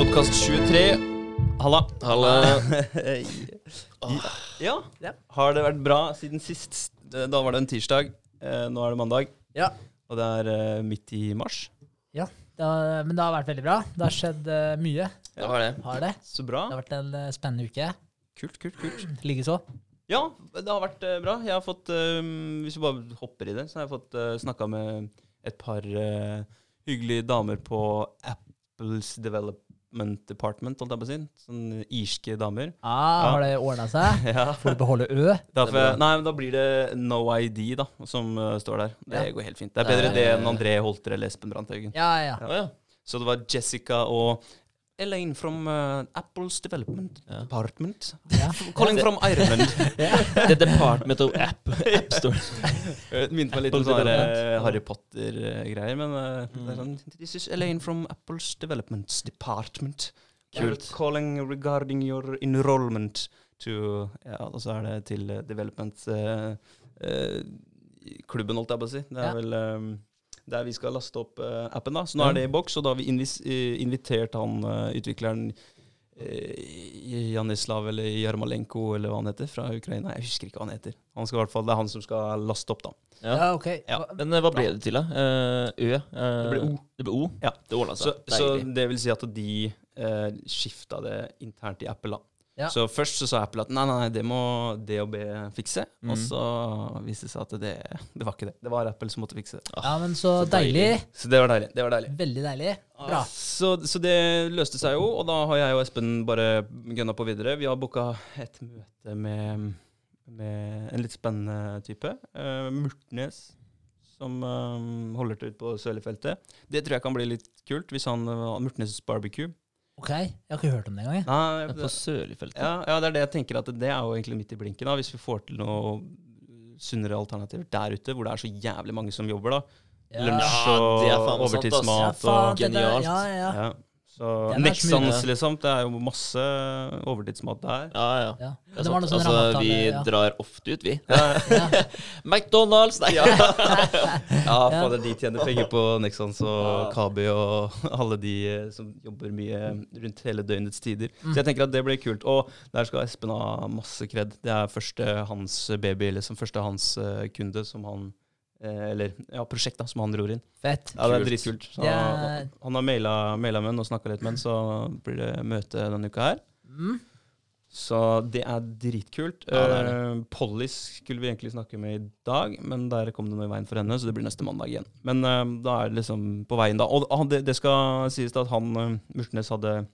Podkast 23. Halla. Halla. ja. Ja. Har det vært bra siden sist? Da var det en tirsdag. Eh, Nå er det mandag. Ja. Og det er eh, midt i mars. ja. Det har, men det har vært veldig bra. Det har skjedd mye. mye. Det har det. Har det. Så bra. Det har vært en eh, spennende uke. Kult, kult, kult. Likeså. Ja, det har vært eh, bra. Jeg har fått eh, Hvis vi bare hopper i det, så har jeg fått uh, snakka med et par eh, hyggelige damer på Apples Development Department, holdt jeg på å si. Sånn irske damer. Ah, Ja. Har det ordna seg? Ja. Får du beholde Ø? Er bra. nei, men da blir det No ID, da, som uh, står der. Det Ja. går helt fint. Det er bedre Det enn André Holter eller Espen Brandhaugen. Ja, ja. Så det var Jessica og Elaine from uh, Apples Development Ja. Department. Yeah. Calling from Ireland. The Department of App, App Store. Det minte meg litt om sånne eh, Harry Potter-greier, men eh, det er sånn This is Elaine from Apples Development Department. Kult. Calling regarding your enrollment to Ja, og så er det til eh, development uh, eh, klubben, holdt jeg på å si. Det er Ja. vel eh, der vi skal laste opp eh, appen, da. Så nå er det i boks, og da har vi invis eh, invitert han eh, utvikleren Janislav eller Jarmalenko eller hva han heter, fra Ukraina. Jeg husker ikke hva han heter. Han skal i hvert fall, Det er han som skal laste opp, da. Ja. ja, ok. Ja. Men hva ble det til, da? Eh, Ø? eh, Det ble O. Det ble O? Ja. Det ordna Så, seg. så så, det vil si at de uh, skifta det internt i Apple, da. Ja. Så først så sa Apple at nei, nei, det må DOB fikse. Og Mhm. så viste det seg at det, det var ikke det. Det var Apple som måtte fikse det. Ja, men så så deilig. deilig. Så det var deilig. Det var deilig. Veldig deilig. Bra. Så, så det løste seg jo, og da har jeg og Espen bare gunna på videre. Vi har booka et møte med, med en litt spennende type. Uh, Murtnes, som eh, holder til ute på Sørligfeltet. Det tror jeg kan bli litt kult, hvis han uh, Murtnes barbecue. Ok, jeg har ikke hørt om det engang. jeg. Nei, Men På Sørlifeltet. ja, ja, det er det jeg tenker at det er jo egentlig midt i blinken. da, Hvis vi får til noe sunnere alternativer der ute, hvor det er så jævlig mange som jobber. da. Ja. Lunsj og det er sant. Ja, overtidsmat faen, og genialt. Ja, ja. ja. Så Nexans, liksom. Det er jo masse overtidsmat der. Ja, ja. ja. Det det var noe sånn altså, vi ja. drar ofte ut, vi. Ja. McDonald's! Nei. Ja, fader, de tjener penger på Nexans og Kabi og alle de eh, som jobber mye rundt hele døgnets tider. Mm. Så jeg tenker at det blir kult. Og der skal Espen ha masse kred. Det er første hans baby, liksom. Første hans eh, kunde som han Eller ja, prosjekt da, som han ror inn. Fett. Ja, det er Kult. dritkult. Så er- Han har maila, maila med han og snakka litt med han, så blir det møte denne uka her. Mm. Så det er dritkult. Ja, det er det. Uh, Polly skulle vi egentlig snakke med i dag, men der kom det noe i veien for henne, så det blir neste mandag igjen. Men uh, da er det liksom på veien, da. Og uh, det, det skal sies da at han, uh, Murtnes, hadde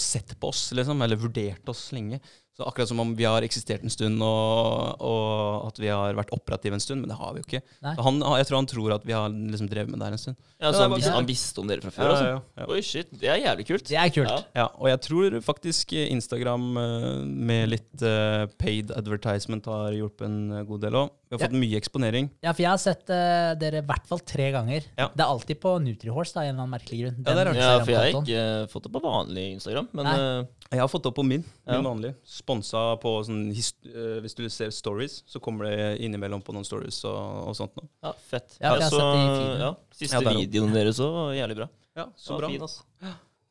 sett på oss, liksom, eller vurdert oss lenge. Så akkurat som om vi har eksistert en stund, og, og at vi har vært operative en stund, men det har vi jo ikke. Han, jeg tror han tror at vi har liksom drevet med det her en stund. Ja, så han, visste, han visste om dere fra før? Altså. ja, ja. Oi, shit. Det er jævlig kult. Det er kult. Ja. Ja, og jeg tror faktisk Instagram eh, med litt eh, paid advertisement har hjulpet en eh, god del òg. Vi har Ja. fått mye eksponering. Ja, for jeg har sett uh, dere i hvert fall tre ganger. Ja. Det er alltid på Nutrihorse, da, av en eller annen merkelig grunn. Ja, det er Den Ja, for jeg har ikke uh, fått det på vanlig Instagram, men eh, Jeg har fått det opp på min, min Ja. vanlige. Sponsa på sånn Hvis du ser stories, så kommer det innimellom på noen stories og, og sånt noe. ja, fett. Ja, for jeg har så, sett det i ja, Siste Ja, videoen deres òg var jævlig bra. Ja, så Ja, bra. fin, ass.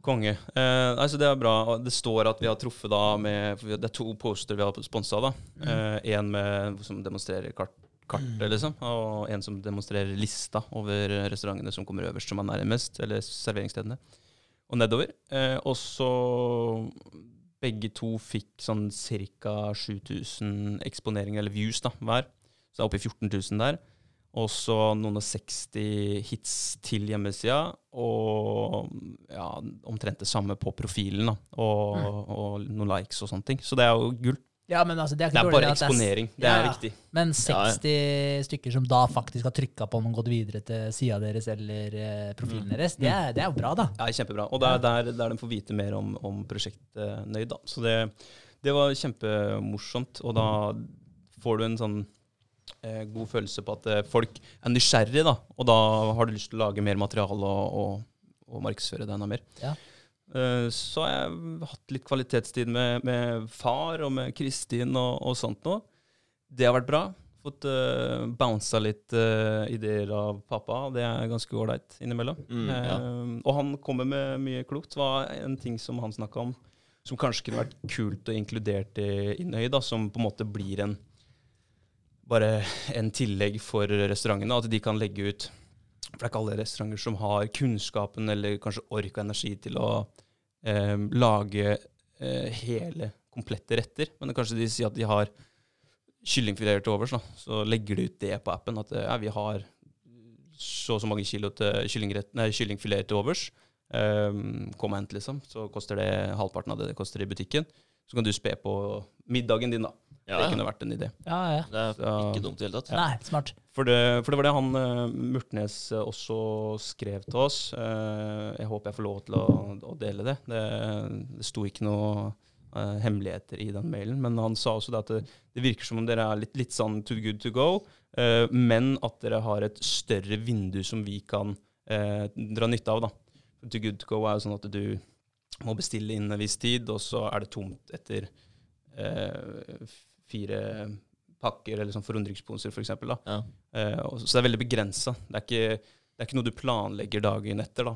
Konge. Eh, altså det er bra. Det står at vi har truffet da med Det er to poster vi har sponsa. da. Eh, en med, som demonstrerer kart, kartet, liksom. Og en som demonstrerer lista over restaurantene som kommer øverst, som er nærmest, eller serveringsstedene. Og nedover. Eh, og så Begge to fikk sånn ca. 7000 eksponeringer, eller views, da, hver. Så det er oppe i 14 000 der. Og så noen og 60 hits til hjemmesida, og ja, omtrent det samme på profilen. da, og, og noen likes og sånne ting. Så det er jo gull. Ja, men altså, det er Det er bare at det er- eksponering. Det er ja. viktig. Men Ja, ja. 60 stykker som da faktisk har trykka på om og gått videre til sida deres eller eh, profilen deres, det er, det er jo bra, da. Ja, kjempebra. Og det er der, der de får vite mer om, om prosjektet Nøyd. da. Så det, det var kjempemorsomt. Og da får du en sånn eh, god følelse på at eh, folk er nysgjerrige, da. Og da har du lyst til å lage mer materiale og, og, og markedsføre deg enda mer. Ja. Eh, så har jeg hatt litt kvalitetstid med, med far og med Kristin og, og sånt nå. Det har vært bra. fått uh, bounsa litt uh, ideer av pappa, det er ganske ålreit innimellom. Mm, ja. uh, og han kommer med mye klokt. Det var en ting som han snakka om som kanskje kunne vært kult og inkludert i Innøy, da, som på en måte blir en bare en tillegg for restaurantene. At de kan legge ut For det er ikke alle restauranter som har kunnskapen eller kanskje ork og energi til å eh, lage eh, hele, komplette retter. Men kanskje de sier at de har kyllingfileter til overs, så legger de ut det på appen. At ja, vi har så og så mange kilo til nei, kyllingfileter til overs. Um, kom og hent, liksom. Så koster det halvparten av det det koster i butikken. Så kan du spe på middagen din, da. Ja, Det kunne vært en idé. Ja, ja. Det er Så- ikke dumt i det hele tatt. Nei, smart. For det, for det var det han uh, Murtnes eh, også skrev til oss. Uh, jeg håper jeg får lov til å, å dele det. Det, det sto ikke noe uh, hemmeligheter i den mailen, men han sa også det at det, det virker som om dere er litt, litt sånn too good to go, eh, men at dere har et større vindu som vi kan eh, dra nytte av. da. Too good to go er jo sånn at du må bestille innen en viss tid, og så er det tomt etter eh, fire pakker eller sånn forundringsposer, f.eks. For. Ja. Eh, så det er veldig begrensa. Det, det er ikke noe du planlegger dagen etter, da.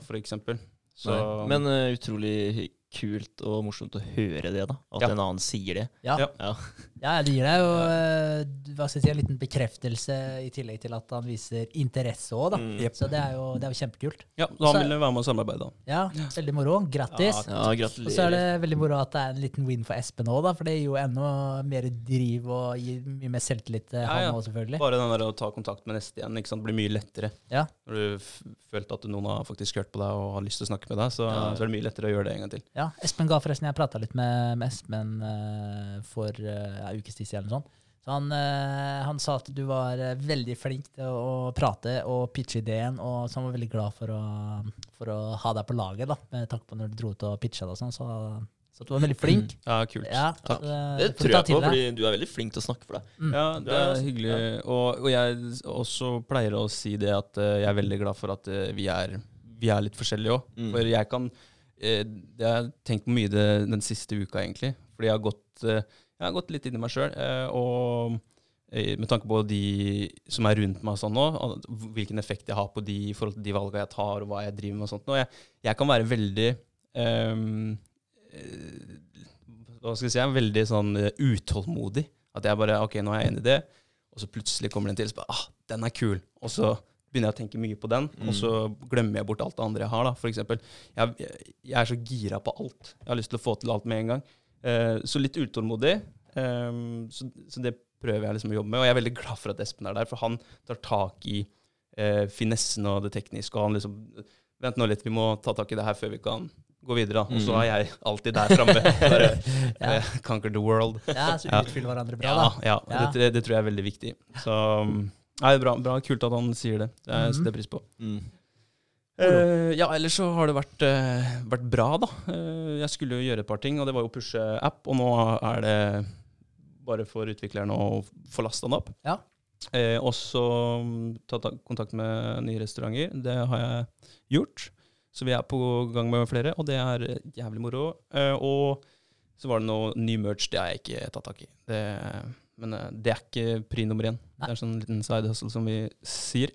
Så, Men uh, utrolig kult og morsomt å høre det, da. At Ja. en annen sier det. Ja. Ja. Ja. Det gir deg jo eh, hva skal jeg si, en liten bekreftelse i tillegg til at han viser interesse òg, da. Mm. Yep. Så det er jo det er jo kjempekult. ja, så han ville være med og samarbeide. da. Ja, veldig moro. Grattis. Ja, Og så er det veldig moro at det er en liten win for Espen òg, da. For det gir jo enda mer driv og gir mye mer selvtillit til Ja, han ja. òg, selvfølgelig. Bare den der å ta kontakt med neste igjen ikke sant? blir mye lettere. Ja. Når du følte at noen har faktisk hørt på deg og har lyst til å snakke med deg, så, Ja. så er det mye lettere å gjøre det en gang til. Ja, Espen ga forresten Jeg prata litt med, med Espen uh, for uh, ukes tid siden. sånt. Så han, eh, han sa at du var eh, veldig flink til å, å prate og pitche ideen, og så han var veldig glad for å, for å ha deg på laget, da, med tanke på når du dro ut og pitcha det og sånn. Så, så at du var veldig flink. Ja, kult. Ja, Takk. så Det tror jeg på, deg. fordi du er veldig flink til å snakke for deg. Ja, det Det er hyggelig. Ja. Og, og jeg også pleier å si det at eh, jeg er veldig glad for at vi, er, vi er litt forskjellige òg. Mm. For jeg kan Det har jeg tenkt på mye det, den siste uka, egentlig. Fordi jeg har gått, jeg har gått litt inn i meg sjøl. og eh, med tanke på de som er rundt meg sånn nå, hvilken effekt jeg har på de i forhold til de valgene jeg tar, og hva jeg driver med og sånt. nå. jeg, jeg kan være veldig eh, Hva skal jeg si? Jeg er veldig sånn eh, utålmodig. At jeg bare OK, nå er jeg enig i det. Og så plutselig kommer den til, så bare ah, den er kul. Og så begynner jeg å tenke mye på den, og så glemmer jeg bort alt det andre jeg har. da. For eksempel, jeg, jeg er så gira på alt. Jeg har lyst til å få til alt med en gang. Eh, så litt utålmodig. ehm, så, så det prøver jeg liksom å jobbe med. Og jeg er veldig glad for at Espen er der, for han tar tak i eh, finessen og det tekniske. Og han liksom Vent nå litt, vi må ta tak i det her før vi kan gå videre. Og så er jeg alltid der framme. Bare uh, conquer the world. Ja, så Ja. utfyller hverandre bra, da. ja, Ja. Det, det tror jeg er veldig viktig. Så um, nei, bra, bra, kult at han sier det. Det er- Mhm. setter jeg pris på. Mm. Eh, ja, ellers så har det vært, uh, vært bra, da. Uh, jeg skulle jo gjøre et par ting, og det var jo pushe app. Og nå er det bare for utviklerne å få lasta den opp. Ja. Og så um, ta ta kontakt med nye restauranter. Det har jeg gjort. Så vi er på gang med flere, og det er jævlig moro. Og så var det noe ny merch, det har jeg ikke tatt tak i. Det, men det er ikke pri nummer én. Nei. Det er sånn liten side hustle, som vi sier.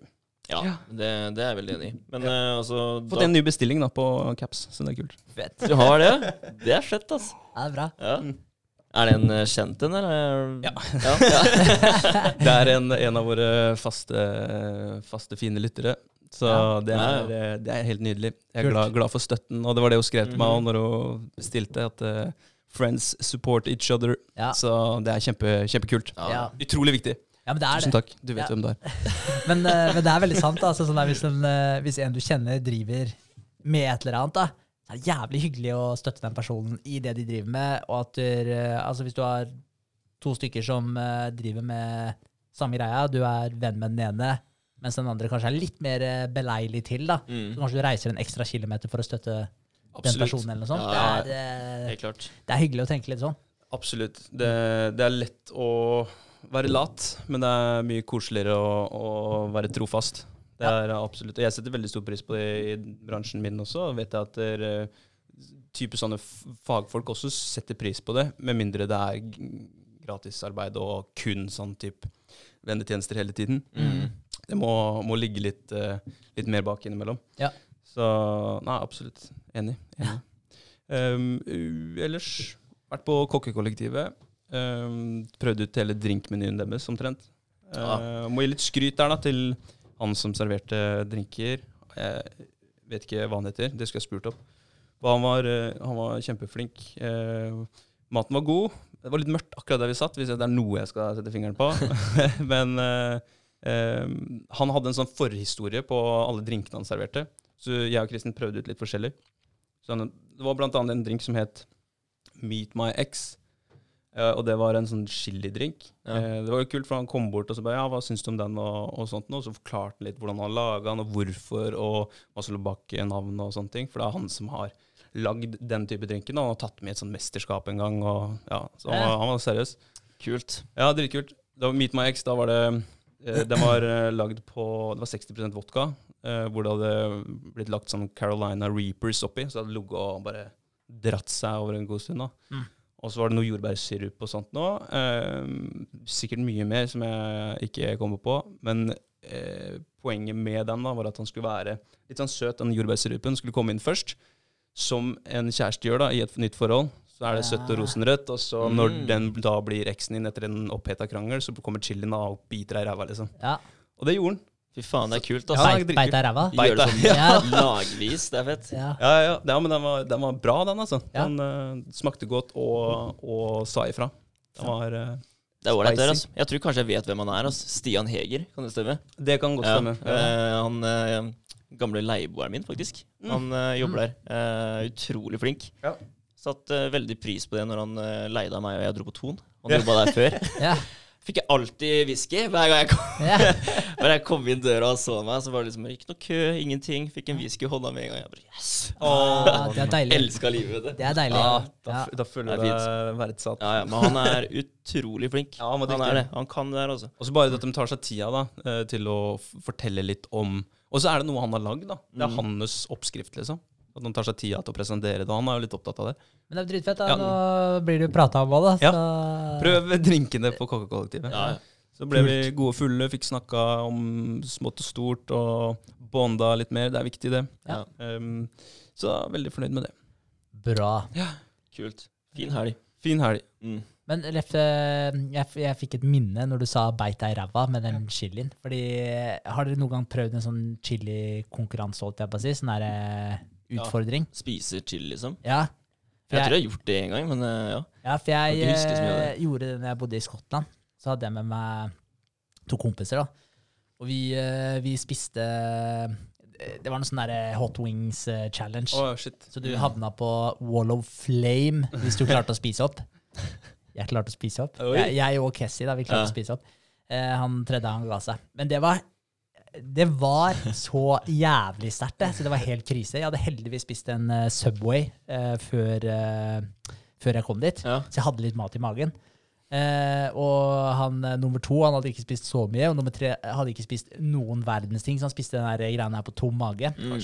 Ja, Det, det er jeg veldig enig i. Men eh, altså Fått en ny bestilling da på caps, så det er kult. Fett. Du har det? Det er fett, altså. Ja, det er bra. Ja. Er det en eh, kjent en, eller? Ja. ja. ja. Det er en, en av våre faste, faste fine lyttere. Så Ja. det, Ja, er, eh, det er helt nydelig. Jeg er glad, glad for støtten. Og det var det hun skrev til meg Mhm. også når hun bestilte, at Uh, friends support each other. Ja. Så det er kjempe, kjempekult. Ja. Utrolig viktig. Ja, men det er Tusen takk. Du vet Ja. hvem du er. Men, eh, men det er veldig sant. Altså, sånn der, hvis, en, eh, hvis en du kjenner, driver med et eller annet, da, så er det jævlig hyggelig å støtte den personen i det de driver med. Og at du, eh, altså, hvis du har to stykker som driver med samme greia, du er venn med den ene, mens den andre kanskje er litt mer beleilig til, da. Så Mm. kanskje du reiser en ekstra kilometer for å støtte den personen, eller noe sånt. Ja, det, er, Helt klart. det er hyggelig å tenke litt sånn. Absolutt. Det, det er lett å være lat, men det er mye koseligere å, å være trofast. Det Ja. er absolutt. Og jeg setter veldig stor pris på det i bransjen min også. Vet jeg at der, eh, type sånne fagfolk også setter pris på det, med mindre det er gratisarbeid og kun sånn type vennetjenester hele tiden. Mm. Det må, må ligge litt, eh, litt mer bak innimellom. Ja. Så nei, absolutt. Enig. enig. Um, u- ellers vært på kokkekollektivet. Um, prøvd ut hele drinkmenyen deres omtrent. Uh, må gi litt skryt der da til han som serverte drinker. Jeg vet ikke hva han heter, det skulle jeg spurt opp. Han var, eh, han var kjempeflink. Eh, maten var god. Det var litt mørkt akkurat der vi satt, hvis det er noe jeg skal sette fingeren på. Men eh, han hadde en sånn forhistorie på alle drinkene han serverte. Så jeg og Kristin prøvde ut litt forskjellig. Så det var blant annet en drink som het Meet My Ex. Eh, og det var en sånn chilidrink. Ja. Eh, det var jo kult, for han kom bort og så bare Ja, hva syns du om den? Og, og sånt noe. Og så forklarte han litt hvordan han laga den, og hvorfor, og hva som lå bak navnet og sånne ting. For det er han som har lagd den type drinken. Og han har tatt med i et sånt mesterskap en gang. Og, ja, så han, var- han var seriøs. Kult. Ja, dritkult. Det var Meet My Ex, da var det eh, Den var eh, lagd på Det var 60% vodka, eh, hvor det hadde blitt lagt sånn Carolina Reapers oppi, så det hadde ligget og bare dratt seg over en god stund. da. Mm. Og så var det noe jordbærsirup og sånt nå. Eh, sikkert mye mer som jeg ikke kommer på. Men eh, poenget med den da, var at han skulle være litt sånn søt. Den jordbærsirupen skulle komme inn først, som en kjæreste gjør da, i et nytt forhold. Så er det søtt og rosenrødt, og så når Mm. den da blir eksen din etter en oppheta krangel, så kommer chilien og biter deg i ræva, liksom. Ja. Og det gjorde han. Fy faen, det er kult. Altså. Ja, Beit, deg i ræva? Gjør det sånn Ja. lagvis. Det er fett. Ja. Ja, ja, ja men den var, den var bra, den, altså. Ja. Den uh, smakte godt og, og sa ifra. Den var uh, Det er ålreit. Der, Altså. Jeg tror kanskje jeg vet hvem han er. Altså. Stian Heger, kan det stemme? Det kan godt stemme. Ja. Uh, han gamle leieboeren min, faktisk. Mm. Han eh, jobber der. Eh, utrolig flink. Ja. Satt veldig pris på det når han uh, leide av meg og jeg dro på Ton. Han Ja. jobba der før. Ja. Fikk jeg alltid whisky hver gang jeg kom, yeah. jeg kom inn døra og så meg. Så var det liksom ikke noe kø, ingenting. Fikk en whisky i hånda med en gang. Jeg bare yes! Ah, det er deilig. Elska livet, vet du. Det er deilig. Ja, da, ja. da føler du Det deg verdsatt. Ja, ja, men han er utrolig flink. Ja, han han er det. Han kan det der, altså. Og så bare at de tar seg tida da, eh, til å fortelle litt om Og så er det noe han har lagd. da. Det er Mm. hans oppskrift, liksom. At han tar seg tida til å presentere det. Han er jo litt opptatt av det. Men det er dritfett. da. Ja. Nå blir det jo prata om òg, da. Ja. Prøv drinkene på kokkekollektivet. Ja, ja. Så ble vi gode fulle, fikk snakka om smått og stort og bonda litt mer. Det er viktig, det. Ja. Um, så veldig fornøyd med det. bra. Ja. Kult. Fin helg. Fin helg. Mm. Men Leff, eh, jeg, f- jeg fikk et minne når du sa 'beit deg i ræva' med den chilien. Fordi Har dere noen gang prøvd en sånn chilikonkurranse, holdt jeg på å si? Sånn der, eh, Ja, Spiser til, liksom. Ja. For Jeg tror jeg har gjort det en gang, men eh, ja. Ja, for jeg det. eh, gjorde det når jeg bodde i Skottland. Så hadde jeg med meg to kompiser. da. Og vi, eh, vi spiste Det var noe sånn Hot Wings challenge. Shit. Så du havna på Wall of Flame hvis du klarte å spise opp. Jeg klarte å spise opp. Jeg, jeg og Kessie da, vi klarte Ja. å spise opp. Eh, han tredje han ga seg. Men det var det var så jævlig sterkt, det. Så det var helt krise. Jeg hadde heldigvis spist en uh, Subway uh, før, uh, før jeg kom dit. ja. Så jeg hadde litt mat i magen. Og han nummer to han hadde ikke spist så mye, og nummer tre hadde ikke spist noen verdens ting, så han spiste den greia her på tom mage. Mm.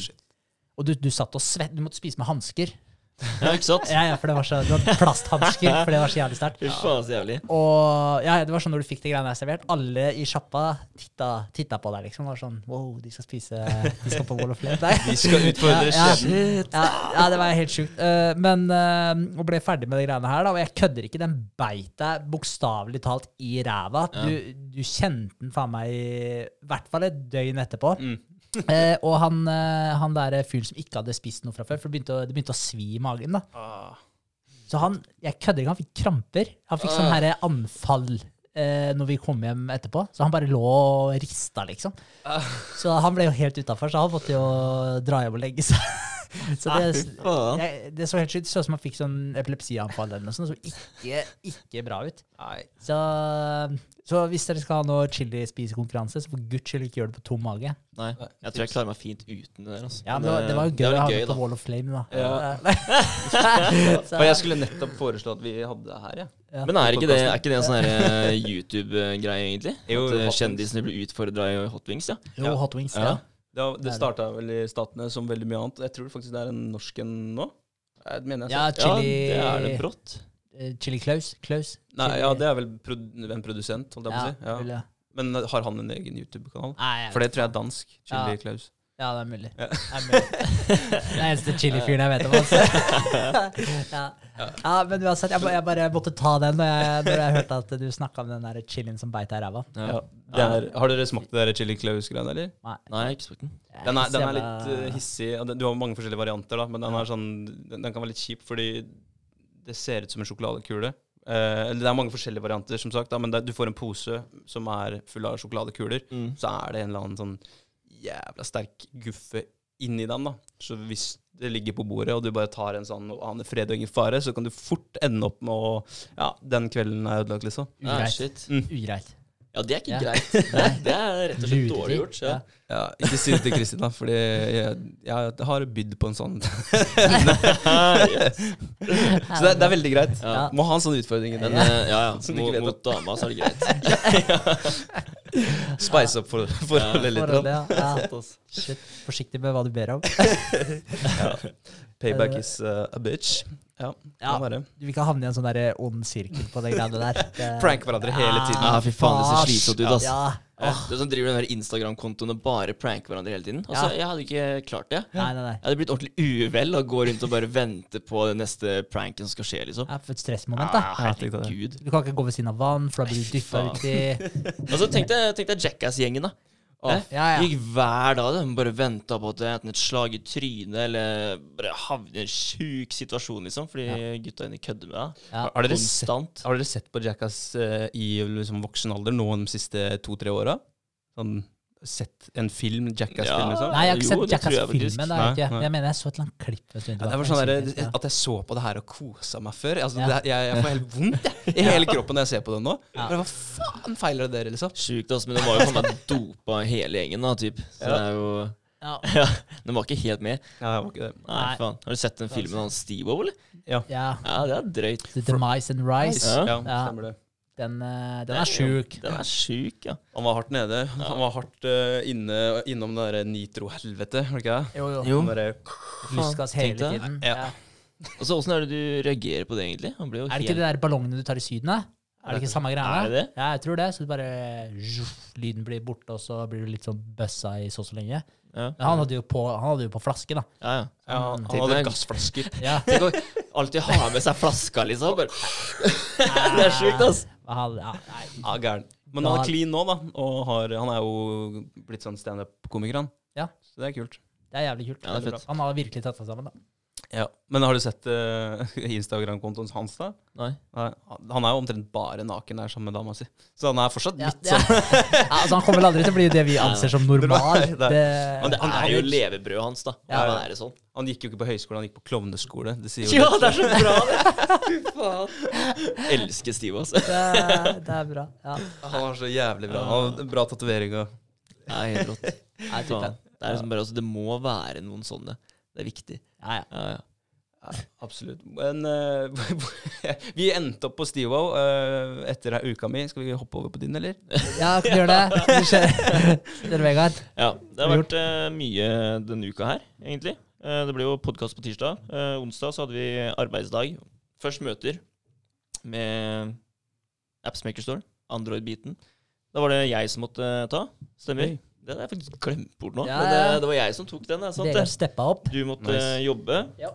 Og du, du satt og svett, du måtte spise med hansker. Ja, ikke sant? Ja, ja, for det var så, du hadde plasthansker, for det var så jævlig sterkt. Ja. Og ja, det var sånn når du fikk de greiene der servert, alle i sjappa titta, titta på deg, liksom. Var sånn wow, de skal spise De skal på Wall of Flame. Vi skal utfordre Ja, ja. Ja, det var helt sjukt. Uh, men uh, og ble ferdig med de greiene her, da, og jeg kødder ikke. Den beit deg bokstavelig talt i ræva. Du, du kjente den faen meg i hvert fall et døgn etterpå. Mm. Eh, og han, eh, han der fyren som ikke hadde spist noe fra før, for det begynte, å, det begynte å svi i magen. da. Ah. Så han, jeg kødder ikke, han fikk kramper. Han fikk sånn her anfall eh, når vi kom hjem etterpå. Så han bare lå og rista, liksom. Så han ble jo helt utafor, så han måtte jo dra hjem og legge seg. Så det, jeg, det så helt sjukt så ut som han fikk sånn epilepsianfall eller noe sånt. Det så ikke, ikke bra ut. Så, så hvis dere skal ha noe chili-spisekonkurranse, så for guds skyld ikke gjør det på tom mage. Nei, jeg tror jeg klarer meg fint uten det der. Altså. Ja, men det, var- det var jo det gøy er å ha det på da. Wall of Flame, da. Ja. Jeg skulle nettopp foreslå at vi hadde det her, jeg. Ja. Men er ikke det, er ikke det en sånn eh, YouTube-greie, egentlig? Jo, At eh, kjendisene blir utfordra i Hot Wings, ja? Jo, Hot Wings. Ja. Det, Det starta vel i Statene som veldig mye annet. Jeg tror faktisk det er en norsk en nå. Jeg mener jeg Ja, chili, Ja, det er det brått. eh, chili Klaus. Klaus. Nei, Chili- ja, det er vel produ en produsent, holdt jeg på å si. Ja. Men har han en egen YouTube-kanal? For det tror jeg er dansk. Chili. Klaus. Ja, det er mulig. Ja. Det er mulig. Det er eneste chili-fyren jeg vet om. Altså. ja. ja, men uansett, jeg, ba- jeg bare måtte ta den når jeg, når jeg hørte at du snakka om den der chilien som beit deg i ræva. Ja. Har dere smakt det Chili Klaus-greiene, eller? Nei. Nei, jeg har ikke smakt den. Den er, den er litt eh, hissig. Du har mange forskjellige varianter, da, men den, er sånn, den, den kan være litt kjip fordi det ser ut som en sjokoladekule. Eh, det er mange forskjellige varianter, som sagt, da, men det, du får en pose som er full av sjokoladekuler. Mm. Så er det en eller annen sånn jævla sterk guffe inni den. da. Så hvis det ligger på bordet, og du bare tar en sånn og aner fred og ingen fare, så kan du fort ende opp med å Ja, den kvelden er ødelagt, liksom. Ah, Ugreit. shit. Ugreit. Ja, det er ikke Ja. greit. Nei, det er rett og slett dårlig gjort. Ja. Ja, ikke si det til Kristin, da, fordi jeg, jeg har bydd på en sånn. yes. Så det, er- det er veldig greit. Ja. Må ha en sånn utfordring. i den. eh, ja, ja. Mot, mot dama så er det greit. Spice opp for, forholdet litt. Forholdet, ja. ja. Shit. Forsiktig med hva du ber om. Payback is uh, a bitch. Ja, Ja. kan være. Du vil ikke havne i en sånn der ond sirkel på de greiene der. Det- Prank hverandre hele tiden. Ja, fy faen, det ser slitsomt ut, ass. Ja. Du som driver den der Instagram-kontoen og bare pranker hverandre hele tiden. Altså, Ja. Jeg hadde ikke klart det. Nei, nei, nei. Jeg hadde blitt ordentlig uvel og gå rundt og bare vente på den neste pranken som skal skje, liksom. Det er for et stressmoment, da. Ah, herregud. Du kan ikke gå ved siden av vann, for da blir du dytta uti. Og så tenkte jeg, tenkte Jackass-gjengen, da. Ja, ja. Gikk hver dag. De bare venta på at enten et slag i trynet eller bare havne i en sjuk situasjon, liksom. Fordi gutta inni kødder med deg. Ja. Har dere, sett, har dere sett på Jackass uh, i liksom, voksen alder nå de siste to-tre åra? Sånn, sett en film, Jackass-film, Ja. liksom? Nei, jeg har ikke sett. Jackass-filmen. Jeg, Jeg, jeg mener jeg så et eller annet klipp. Ja, det var sånn der, At jeg så på det her og kosa meg før. Altså, Ja. det, jeg, jeg får helt vondt i hele kroppen når jeg ser på det nå. Ja. Hva faen feiler det dere, liksom? Sjukt, altså. Men det var jo sånn meg dopa hele gjengen, da, typ. Så Ja. det er jo Ja. Ja, den var ikke helt med. Ja, det var ikke det. Nei, Nei. faen. Har du sett den filmen av Steve-O, eller? ja. Ja, det er drøyt. The Demise and Rise. Ja. Ja, Ja. stemmer det. Den, eh, den er sjuk. Den er sjuk, ja. Han var hardt nede. Han var hardt uh, inne, innom det der nitro-helvete, var det ikke det? Jo, jo. Jo. Han bare- Lystgass hele tiden. Ja. Ja. Og så Åssen er det du reagerer på det, egentlig? Han blir jo Er det ikke de der ballongene du tar i Syden, da? Er det ikke samme greia? Er det det? Ja, jeg tror det. Så det bare zhuff, Lyden blir borte, og så blir du litt sånn bøssa i så så lenge. Ja, Men han hadde jo på, han hadde jo på flaske, da. ja. ja. Ja, han han hadde gassflasker. Ja. Tenk å alltid ha med seg flaska, liksom. Bare. det er sjukt, ass. Han- Ja, nei. Ja, gæren. Men han er clean nå, da. Og har, han er jo blitt sånn standup-komiker, han. Ja. Så det er kult. Det er jævlig kult. Ja, det er fett. Han har virkelig tatt seg sammen, da. Ja. Men har du sett uh, Instagram-kontoen hans, da? Nei. Nei, han er jo omtrent bare naken der sammen med dama si. Så han er fortsatt Ja, litt ja. sånn Ja, altså, han kommer vel aldri til å bli det vi anser som normal. Nei, nei. Det, Men det Han- er jo levebrødet hans, da. Ja. Han, er det sånn. Han gikk jo ikke på høyskole, han gikk på klovneskole. Det sier jo Ja, det er så bra, det! Fy faen. Elsker Steve, altså. det, er- det er bra. Ja. Han var så jævlig bra. Han bra tatovering og er helt rått. Nei. Det er liksom bare, altså, det må være noen sånne. Det er viktig. Ja, ja. Ja, ja. Ja, absolutt. Men uh, vi endte opp på Stivo uh, etter uka mi. Skal vi hoppe over på din, eller? ja kan du gjøre det? Vi Vegard? Ja, det har vært uh, mye denne uka her, egentlig. Eh, det ble jo podkast på tirsdag. Eh, onsdag så hadde vi arbeidsdag. Først møter med Appsmaker Store, Android-biten. Da var det jeg som måtte ta. Stemmer. Oi. Den har jeg faktisk glemt bort nå. Ja, Men det, det var jeg som tok den. Er steppa opp. Du måtte Nice. jobbe. Ja.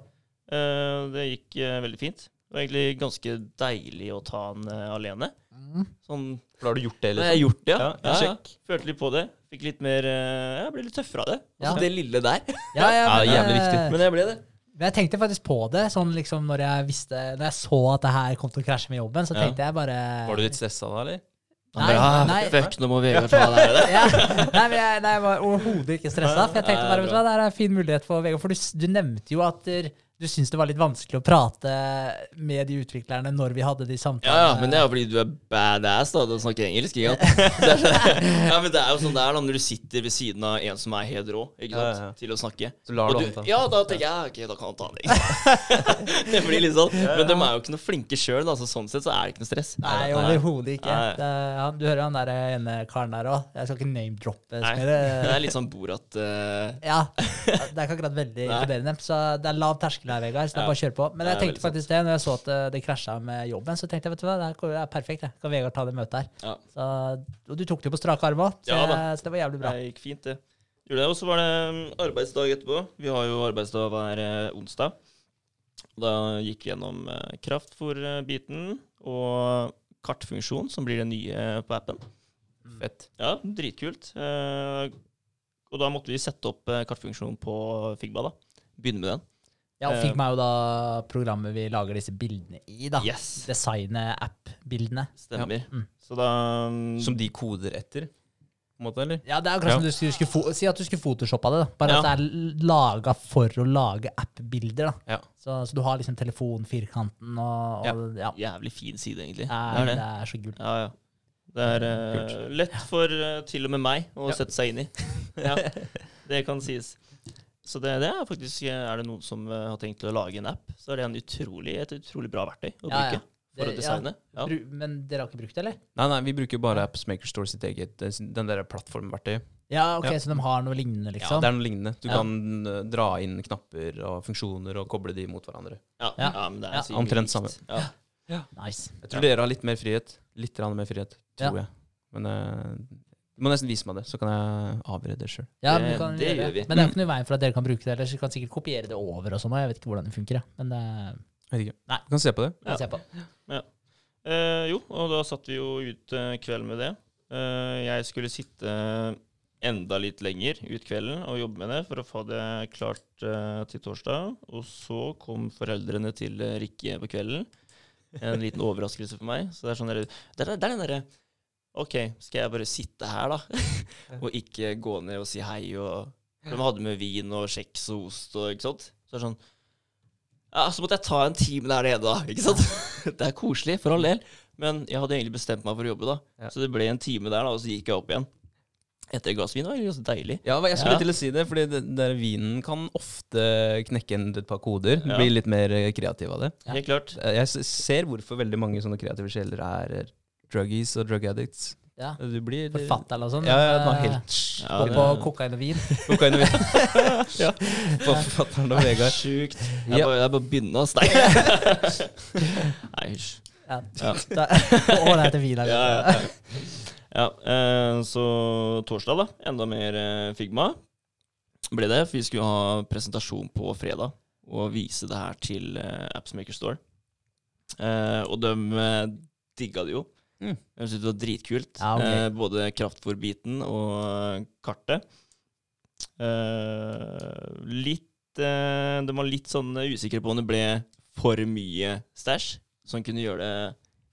Uh, det gikk uh, veldig fint. Det var egentlig ganske deilig å ta den uh, alene. Mm. Sånn For da har du gjort det, Jeg har liksom? gjort det, ja. Ja, ja, ja. Følte litt på det. Fikk litt mer Jeg ble litt tøffere av det. Ja. Altså, det lille der. Ja, ja, Ja, men, jævlig viktig. Men jeg ble det. Men jeg tenkte faktisk på det, sånn liksom når jeg visste Når jeg så at det her kom til å krasje med jobben, så Ja. tenkte jeg bare Var du litt stressa da, eller? Han Nei, bare, ah, nei. Fuck, nå må Vegard ta det her. ja. Nei, men jeg, nei, jeg var overhodet ikke stressa. For jeg tenkte bare, vet du hva, det er en fin mulighet for Vegard. For du, du nevnte jo at der, du syns det var litt vanskelig å prate med de utviklerne når vi hadde de Ja, samtalene. ja, men det er jo fordi du er badass da, og snakker engelsk. ikke sant? Sånn- ja, men det er jo sånn det er da, når du sitter ved siden av en som er helt rå ikke sant? Ja, ja. til å snakke. Så lar du du, ja, da tenker jeg ok, da kan han ta det. det blir litt sånn. Men de er jo ikke noe flinke sjøl, så sånn sett så er det ikke noe stress. Nei, overhodet ikke. Nei. Det, ja, du hører han der ene karen der òg. Jeg skal ikke name-droppe. Det er litt sånn Borat uh... Ja, det er ikke akkurat veldig imponerende. Så det er lav terskel her, Vegard, så det er bare å kjøre på. Men jeg tenkte faktisk det, når jeg så at det, det krasja med jobben, så tenkte jeg vet du hva, det er- er perfekt, det. Kan Vegard ta det møtet her. Ja. Så, og du tok det jo på strak arm òg, så, Ja så det var jævlig bra. Det gikk fint, det. Gjorde det, Og så var det mm, arbeidsdag etterpå. Vi har jo arbeidsdag hver eh, onsdag. Da gikk vi gjennom eh, kraftfôr-biten og kartfunksjon, som blir det nye på appen. Fett. Ja, dritkult. Eh, og da måtte vi sette opp kartfunksjonen på Figma, da. Begynne med den. Ja, og fikk Figma er jo da programmet vi lager disse bildene i, da. Yes, Designe app-bildene. stemmer. Mm. Så da um, Som de koder etter, på en måte, eller? Ja, det er akkurat Ja. som du skulle, skulle fo- Si at du skulle photoshoppa det, da. Bare Ja. at det er laga for å lage app-bilder, da. Ja. Så, så du har liksom telefonfirkanten og, og ja. Jævlig fin side, egentlig. Det er, det er det det. er så kult. Ja, ja. Det er uh, lett for uh, til og med meg å Ja. sette seg inn i. ja, det kan sies. Så det, det er faktisk Er det noen som eh, har tenkt å lage en app, så er det en utrolig, et utrolig bra verktøy å Ja, ja. bruke for å designe. Ja. Men dere har ikke brukt det, eller? Nei, nei, vi bruker bare Apps Maker Store sitt eget, eh, den der plattformverktøyet. Ja, ok, Ja. så de har noe lignende, liksom? Ja, det er noe lignende. Du Ja. kan eh, dra inn knapper og funksjoner og koble de mot hverandre. Ja, Ja. ja, men det er Omtrent samme. Ja. Nice. Jeg tror Ja. dere har litt mer frihet. Litt mer frihet, tror jeg. Men du må nesten vise meg det, så kan jeg avgjøre det sjøl. Ja, Det- men, det gjør vi. men det er jo ikke noe i veien for at dere kan bruke det, eller så du kan sikkert kopiere det over og sånn, jeg vet ikke hvordan det funker, ja. Men det Vet ikke. Nei. Du kan se på det. kan Ja. se på. Eh, jo, og da satt vi jo ut eh, kvelden med det. Eh, jeg skulle sitte enda litt lenger ut kvelden og jobbe med det for å få det klart eh, til torsdag. Og så kom foreldrene til eh, Rikke på kvelden. En liten overraskelse for meg. Så det er sånn der, det, er, der, der, den derre OK, skal jeg bare sitte her, da? og ikke gå ned og si hei og De hadde med vin og kjeks og ost og ikke sant. Så det er sånn Ja, så måtte jeg ta en time der nede, da. Ikke sant? Det er koselig, for all del. Men jeg hadde egentlig bestemt meg for å jobbe, da. Ja. Så det ble en time der, da, og så gikk jeg opp igjen. Etter et glass vin. Det var egentlig ganske deilig. Ja, jeg skulle Ja. til å si det, fordi det, der vinen kan ofte knekke en et par koder. Ja. Bli litt mer eh, kreativ av det. Ja. Helt klart. Jeg ser hvorfor veldig mange sånne kreative sjeler er eh, druggies og drug addicts. Ja. Du blir Forfatter eller sånn. Ja, ja, det var eh, helt Ja, Gå det- på kokain og vin. Kokain og vin. ja. Forfatteren og Vegard. Sjukt. Jeg Ja. bare, jeg bare begynner, å steike. Nei, hysj. Ja. Ja. Da- Å, det heter vin. Ja, ja, ja. ja eh, så torsdag, da. Enda mer eh, Figma ble det. For vi skulle ha presentasjon på fredag og vise det her til eh, Apps Store. Eh, og de digga det jo. Mm. Jeg syntes det var dritkult. Ja, okay. eh, både kraftfòrbiten og eh, kartet. Eh, litt eh, De var litt sånn usikre på om det ble for mye stæsj, som kunne gjøre det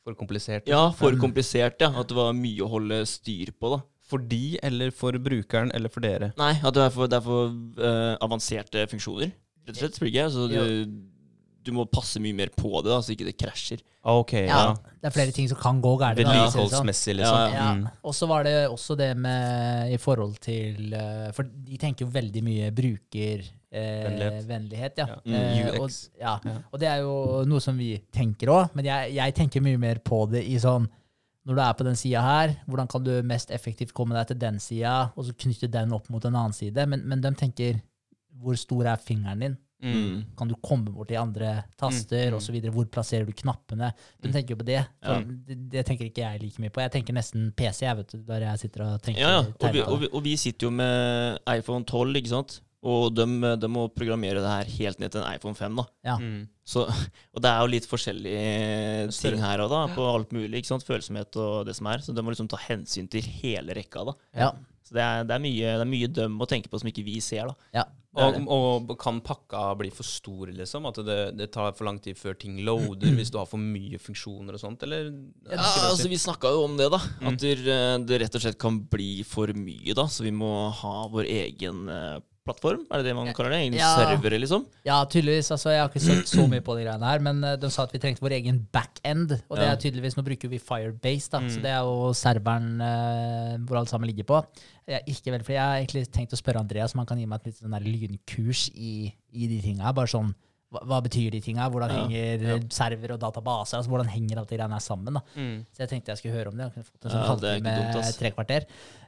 For komplisert. ja, for komplisert, ja. At det var mye å holde styr på, da. For de, eller for brukeren, eller for dere? Nei, at det er for, det er for uh, avanserte funksjoner, rett og slett. Så du, du må passe mye mer på det, da, så ikke det krasjer. Ah, ok, ja. Ja, det er flere ting som kan gå gærent. sånn. Vedlikeholdsmessig, liksom. Ja, Ja, Mm. og så var det også det med i forhold til eh, For de tenker jo veldig mye brukervennlighet. Eh, vennlighet, ja. Ja. Mm, UX. og, ja. Ja. og det er jo noe som vi tenker òg, men jeg, jeg tenker mye mer på det i sånn når du er på den sida her, hvordan kan du mest effektivt komme deg til den sida, og så knytte den opp mot en annen side? Men, men de tenker hvor stor er fingeren din? Mm. Kan du komme bort til andre taster Mm, osv.? og så videre? Hvor plasserer du knappene? De Mm. tenker jo på det. Ja. det. Det tenker ikke jeg like mye på. Jeg tenker nesten PC, jeg, vet du, der jeg sitter og tenker. Ja, ja. Og, vi, og, vi, og vi sitter jo med iPhone 12, ikke sant. Og de, de må programmere det her helt ned til en iPhone 5, da. Ja. Mm. Så, og det er jo litt forskjellige ting her og da, på alt mulig. ikke sant? Følsomhet og det som er. Så de må liksom ta hensyn til hele rekka, da. Ja. Så det er, det er mye, det er mye dem å tenke på som ikke vi ser, da. Ja. Og, og kan pakka bli for stor, liksom? At det, det tar for lang tid før ting loader, hvis du har for mye funksjoner og sånt, eller? Ja, altså Vi snakka jo om det, da. Mm. At det, det rett og slett kan bli for mye, da. Så vi må ha vår egen eh, plattform, er det det man kaller det? Egen Ja. servere, liksom? ja, tydeligvis. Altså, jeg har ikke sett så mye på de greiene her, men eh, de sa at vi trengte vår egen backend. Og det er tydeligvis, nå bruker vi Firebase, da, Mm. så det er jo serveren eh, hvor alt sammen ligger på. Jeg, ikke vel, for jeg har egentlig tenkt å spørre Andreas om han kan gi meg et litt sånn der lynkurs i, i de tinga. Bare sånn hva, hva betyr de tinga? Hvordan Ja, henger ja. server og databaser? Altså, hvordan henger alt det greiene sammen? da? Mm. Så jeg tenkte jeg skulle høre om det. Jeg kunne fått en sånn Ja, halvtime, tre kvarter.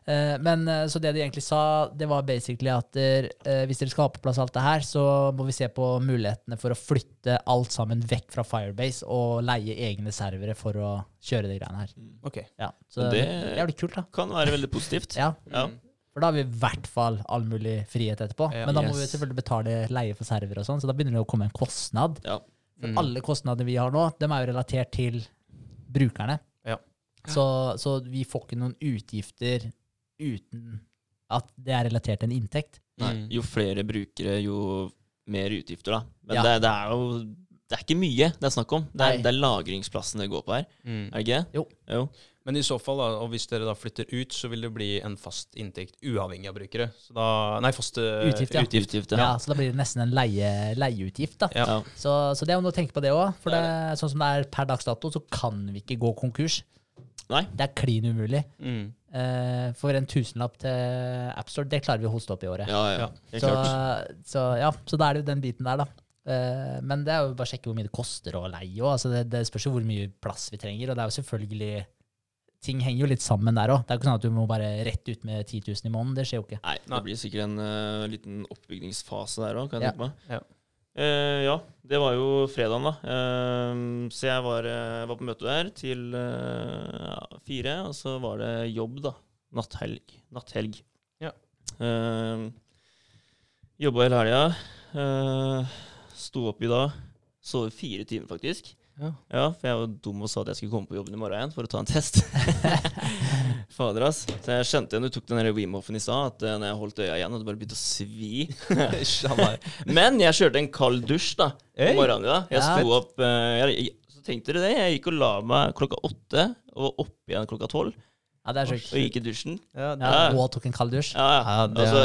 Eh, men eh, så det de egentlig sa, det var basically at der, eh, hvis dere skal ha på plass alt det her, så må vi se på mulighetene for å flytte alt sammen vekk fra Firebase og leie egne servere for å kjøre de greiene her. Ok. Ja, så det det- er kult, da. Kan være veldig positivt. Ja, Ja. for da har vi i hvert fall all mulig frihet etterpå. Ja, Men da må vi selvfølgelig betale leie for server og sånn, så da begynner det å komme en kostnad. Ja. For Mm. alle kostnader vi har nå, dem er jo relatert til brukerne. Ja. Så, så vi får ikke noen utgifter uten at det er relatert til en inntekt. Nei, Mm. jo flere brukere, jo mer utgifter, da. Men Ja. det, det er jo Det er ikke mye det er snakk om. Det er, det er lagringsplassen det går på her. Mm. Er det ikke det? Jo. jo. Men i så fall, da, og hvis dere da flytter ut, så vil det bli en fast inntekt uavhengig av brukere. Så da Nei, fast eh, Utgift, ja. utgift. Utgift, Ja. ja. Så da blir det nesten en leie, leieutgift. da. Ja. Så, så det er jo noe å tenke på det òg. For Det det, sånn som det er per dags dato, så kan vi ikke gå konkurs. Nei. Det er klin umulig. Mm. Eh, for en tusenlapp til AppStore, det klarer vi å hoste opp i året. Ja, ja. Ja. Så, så ja, så da er det jo den biten der, da. Uh, men det er jo bare å sjekke hvor mye det koster å leie. Altså det, det spørs jo hvor mye plass vi trenger. Og det er jo selvfølgelig Ting henger jo litt sammen der òg. Det er jo ikke sånn at du må bare rett ut med 10 000 i måneden. Det skjer jo ikke. Nei, det blir sikkert en uh, liten oppbygningsfase der òg, kan jeg Ja. tenke meg. Eh, ja, det var jo fredagen, da. Eh, så jeg var, eh, var på møte der til eh, fire, og så var det jobb, da. Natthelg. Natthelg. Ja. Uh, Jobba hele helga. Uh, Sto opp i dag. Sov fire timer, faktisk. Ja. Ja, for jeg var dum og sa at jeg skulle komme på jobben i morgen igjen for å ta en test. Fader, ass. Så jeg skjønte igjen, du tok den der Wim-Hoffen i stad, at eh, når jeg holdt øya igjen, hadde det bare begynt å svi. Men jeg kjørte en kald dusj da, Hey. om morgenen. da. Jeg Ja. sto opp eh, jeg, jeg, Så tenkte dere det? Jeg gikk og la meg klokka åtte, og var oppe igjen klokka tolv. Ja, det er sjukt. Og gikk i dusjen. ja, det, Ja, og tok en kald dusj. Ja, ja. Altså,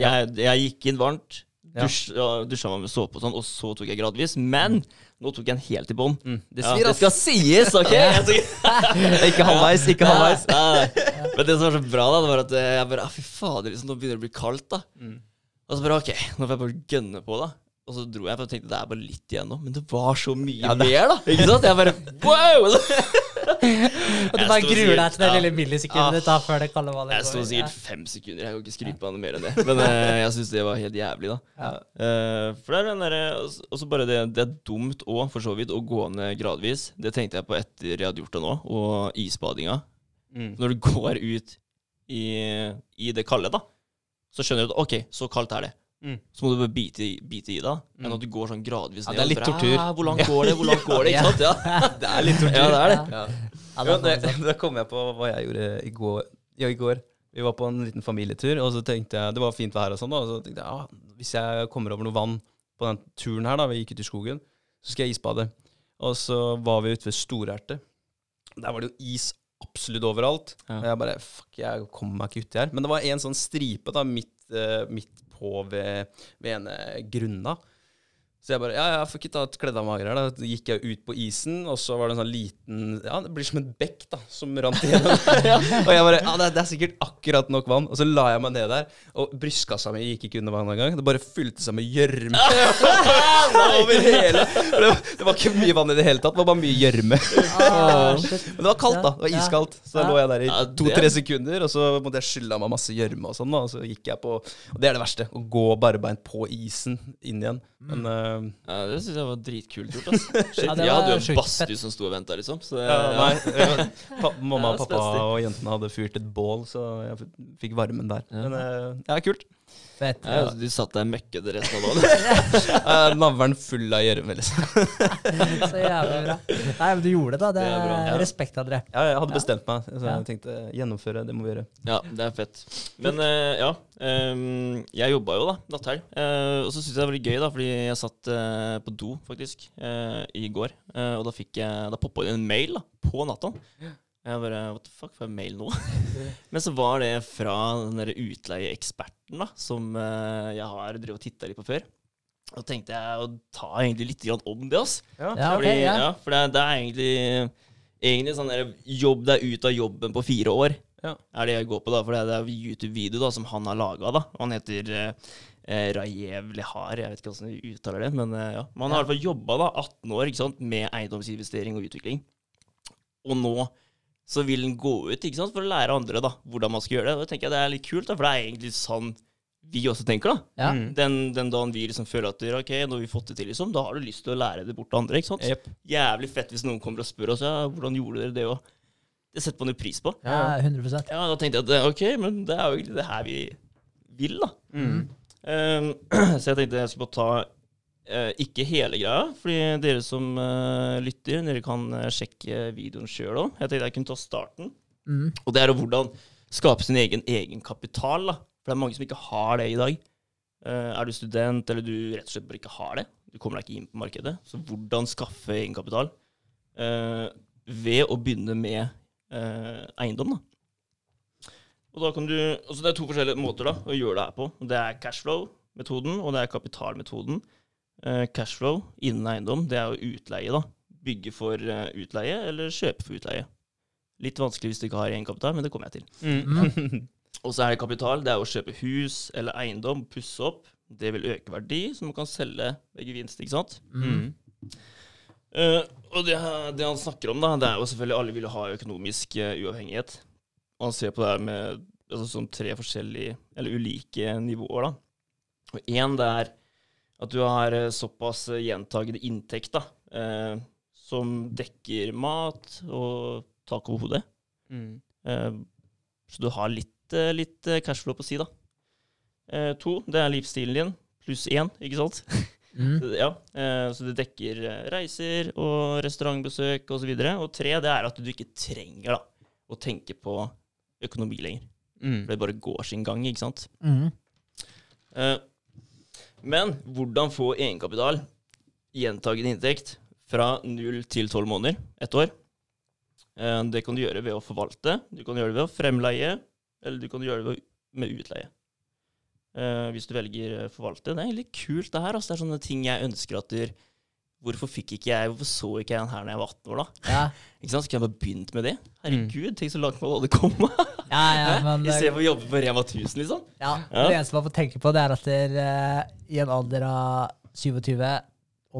ja, jeg, jeg gikk inn varmt. Dusj, dusja meg med såpe og sånn, og så tok jeg gradvis. Men nå tok jeg en helt i bånn. mm, det Ja, det skal sies, OK? Ikke halvveis, ikke halvveis. Men det som var så bra, da, det var at eh, jeg bare ah, Fy fader, liksom, nå begynner det å bli kaldt, da. Mm. Og så bare OK, nå får jeg bare gønne på, da. Og så dro jeg, for jeg tenkte det er bare litt igjen nå. Men det var så mye mer, da. Ikke sant? Jeg bare wow! Og du bare gruer deg til det lille millisekundet det tar før det kalde vannet Jeg sto sikkert fem sekunder. Jeg kan ikke skryte på noe mer enn det. Men uh, jeg syns det var helt jævlig, da. Ja. Uh, for det er den derre Og så bare det Det er dumt òg, for så vidt, å gå ned gradvis. Det tenkte jeg på etter jeg hadde gjort det nå, og isbadinga. Mm. Når du går ut i, i det kalde, da, så skjønner du at OK, så kaldt er det. Mm. Så må du bare bite, bite i deg, Mm. Men at du går sånn gradvis ned. Ja, det er litt tortur. «Ah, Hvor langt går det? Hvor langt går det? Ikke sant? Ja, Det er litt tortur. ja det er det. Ja. Ja, Ja, det da kom jeg på hva jeg gjorde i går. Ja, i går. Vi var på en liten familietur, og så tenkte jeg Det var fint vær og sånn, da. Og så tenkte jeg ah, hvis jeg kommer over noe vann på den turen her, da, vi gikk ut i skogen, så skal jeg isbade. Og så var vi ute ved Storertet. Der var det jo is absolutt overalt. Ja. Og jeg bare Fuck, jeg kommer meg ikke uti her. Men det var en sånn stripe da, midt, uh, midt på ved, ved ene grunna. Så jeg bare Ja, jeg får ikke ta et kledd av meg her, da. Gikk jeg ut på isen, og så var det en sånn liten Ja, det blir som en bekk, da, som rant igjennom. Og jeg bare Ja, det det er sikkert akkurat nok vann. Og så la jeg meg ned der, og brystkassa mi gikk ikke under vann engang. Det bare fylte seg med gjørme over hele det var, det var ikke mye vann i det hele tatt, det var bare mye gjørme. Ah. Men det var kaldt, da. Det var iskaldt. Så da lå jeg der i to-tre sekunder, og så måtte jeg skylle av meg masse gjørme og sånn, da. Og så gikk jeg på Og det er det verste. Å gå barbeint på isen inn igjen. Men eh, Ja, det syns jeg var dritkult gjort. ass. Shit, Ja, det jeg var hadde jo en sjukt badstue som sto og venta, liksom. Så det, ja, nei, ja. pa, mamma Ja, pappa spenstig. og jentene hadde fyrt et bål, så jeg f- fikk varmen der. Ja. Men eh, ja, kult. Fett. Ja, altså, du satt der møkkete resten av dagen. Navlen full av gjørme, liksom. Så jævlig bra. Nei, men du gjorde det, da. Det Det er bra, er ja. respekt, André. Ja, jeg hadde Ja. bestemt meg, så jeg tenkte gjennomføre, det må vi gjøre. Ja, det er fett. Men uh, ja, um, jeg jobba jo da, natthelg. Uh, og så syntes jeg det var litt gøy, da, fordi jeg satt uh, på do, faktisk, eh, i går. Eh, og da fikk jeg Da poppa det inn en mail da, på natta. Jeg bare What the fuck, får jeg mail nå? Men så var det fra den derre utleieeksperten da, som eh, jeg har drevet og titta litt på før. Og tenkte jeg å ta egentlig litt grann om det, ass. Ja, ok, Fordi, ja. ja, for det, er- det er egentlig Egentlig sånn der jobb deg ut av jobben på fire år. Ja. Er det jeg går på, da. For det er, det er YouTube-video da som han har laga. Han heter eh, eh, Rajev Lehar, jeg vet ikke hvordan du uttaler det, men eh, ja. Man har i hvert fall jobba da 18 år ikke sant, med eiendomsinvestering og utvikling. Og nå så vil den gå ut ikke sant, for å lære andre da, hvordan man skal gjøre det. Og da tenker jeg det er litt kult, da, for det er egentlig sånn vi også tenker. da. Ja. Mm. Den, den dagen vi liksom føler at ok, nå har vi fått det til, liksom, da har du lyst til å lære det bort til andre. ikke sant? Yep. Jævlig fett hvis noen kommer og spør oss ja, hvordan gjorde dere det. Og det setter man jo pris på. Ja, 100% Ja, Da tenkte jeg at ok, men det er jo egentlig det her vi vil, da. Mm. Um, så jeg tenkte jeg skulle bare ta eh, ikke hele greia, fordi dere som eh, lytter, dere kan eh, sjekke videoen sjøl òg. Jeg tenkte jeg kunne ta starten. Mm. Og det er hvordan skape sin egen egenkapital. For det er mange som ikke har det i dag. Eh, er du student, eller du rett og slett bare ikke har det, du kommer deg ikke inn på markedet, så hvordan skaffe egenkapital? Eh, ved å begynne med eh, eiendom, da. Og da kan du, altså Det er to forskjellige måter da, å gjøre det her på. Det er cashflow-metoden, og det er kapitalmetoden. Eh, cashflow innen eiendom, det er jo utleie. da. Bygge for eh, utleie, eller kjøpe for utleie. Litt vanskelig hvis du ikke har egenkapital, men det kommer jeg til. Mm. Og så er det kapital. Det er å kjøpe hus eller eiendom, pusse opp. Det vil øke verdi, så man kan selge ved gevinst, ikke sant. Mm. Uh, og det, det han snakker om, da, det er jo selvfølgelig alle vil ha økonomisk uh, uavhengighet. Og han ser på det her med altså, som tre forskjellige, eller ulike nivåer, da. Og én, det er at du har eh, såpass eh, gjentagende inntekt, da, eh, som dekker mat og tak over hodet. Mm. Eh, så du har litt, eh, litt cashflow på si, da. Eh, to, det er livsstilen din, pluss én, ikke sant? Mm. Ja, eh, så det dekker reiser og restaurantbesøk osv. Og, så videre. og tre, det er at du ikke trenger da, å tenke på økonomi lenger. Mm. For det bare går sin gang, ikke sant. Mm. Eh, men hvordan få egenkapital, gjentagende inntekt, fra null til tolv måneder, ett år? Eh, det kan du gjøre ved å forvalte, du kan gjøre det ved å fremleie, eller du kan gjøre det med utleie. Eh, hvis du velger forvalte. Det er litt kult, det her. Altså. Det er sånne ting jeg ønsker at Hvorfor fikk ikke jeg, hvorfor så ikke jeg den her da jeg var 18 år, da? Ja, Ikke sant? Så kunne jeg bare begynt med det? Herregud, tenk så langt man hadde kommet. ja, ja, men I stedet for å jobbe på Rema 1000, liksom. ja, Ja. det eneste man får tenke på, det er at der, uh, i en alder av 27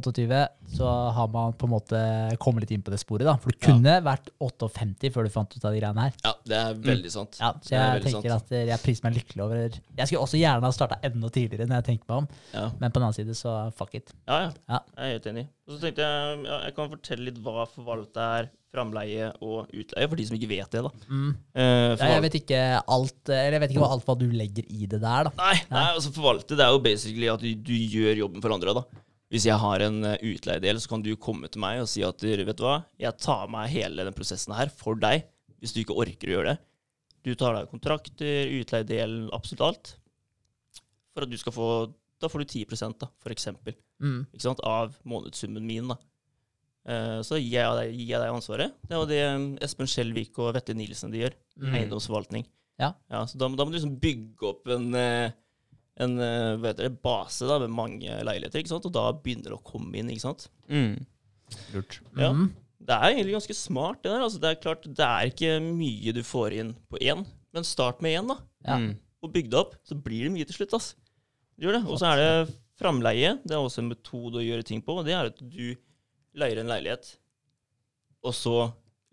28, så har man på en måte kommet litt inn på det sporet. da. For du kunne vært 58 før du fant ut av de greiene her. Ja, det er veldig sant. Ja, så jeg tenker tenker at eh, jeg priser meg lykkelig over Jeg skulle også gjerne ha starta enda tidligere, når jeg tenker meg om, Ja. men på den annen side, så fuck it. Ja, ja. Ja. Jeg er helt enig. Og så tenkte jeg ja, jeg kan fortelle litt hva forvalte er, framleie og utleie, for de som ikke vet det. da. Mm. Eh, Ja, jeg vet ikke alt Eller jeg vet ikke hva alt hva du legger i det der, da. Nei, nei, altså forvalte det er jo basically at du, du gjør jobben for andre. da. Hvis jeg har en eh, utleiedel, så kan du komme til meg og si at vet du hva, jeg tar meg hele den prosessen her for deg, hvis du ikke orker å gjøre det. Du tar deg kontrakter, utleiedelen, absolutt alt. For at du skal få Da får du 10 da, for eksempel. Mm. av månedssummen min. da. Eh, så gir jeg, gir jeg deg ansvaret. Det er jo det um, Espen Skjelvik og Vette Nilsen de gjør. Mm. Eiendomsforvaltning. Ja. så da, da må du liksom bygge opp en, eh, en eh, hva base da, med mange leiligheter, ikke sant? og da begynner det å komme inn. ikke sant? Mm. Lurt. Ja. Mm. Det er egentlig ganske smart. Det der. Altså, det er klart, det er ikke mye du får inn på én, men start med én, da. Ja. Mm. Og bygg det opp, så blir det mye til slutt. ass. Du gjør det. Og så er det framleie. Det er også en metode å gjøre ting på. og Det er at du leier en leilighet, og så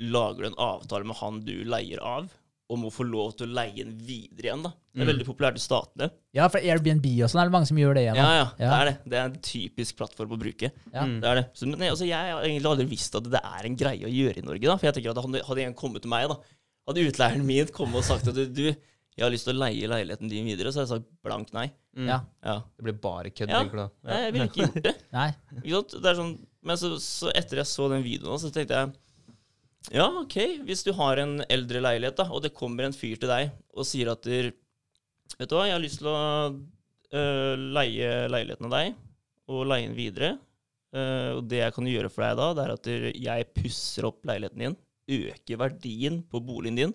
lager du en avtale med han du leier av, om å få lov til å leie den videre igjen. da. Det er Mm. veldig populært i statene. Ja, for Airbnb og sånn er det mange som gjør det igjen. Ja, ja, ja, det er det. Det er en typisk plattform å bruke. Ja. Mm. Det er det. Så, men, altså, jeg har egentlig aldri visst at det er en greie å gjøre i Norge. da, For jeg tenker at Hadde, hadde en kommet til meg, da, hadde utleieren min kommet og sagt at du, du, jeg har lyst til å leie leiligheten din videre, så hadde jeg sagt blankt nei. Mm. Ja. Ja, Det blir bare kødd, Ja. tenker du da. Nei, Jeg ville ikke gjort det. Nei. Ikke sant? Det er sånn, men så, så etter jeg så den videoen, så tenkte jeg ja, OK, hvis du har en eldre leilighet, da, og det kommer en fyr til deg og sier at der, Vet du hva, jeg har lyst til å øh, leie leiligheten av deg, og leie den videre. Uh, og det jeg kan gjøre for deg da, det er at der, jeg pusser opp leiligheten din, øker verdien på boligen din,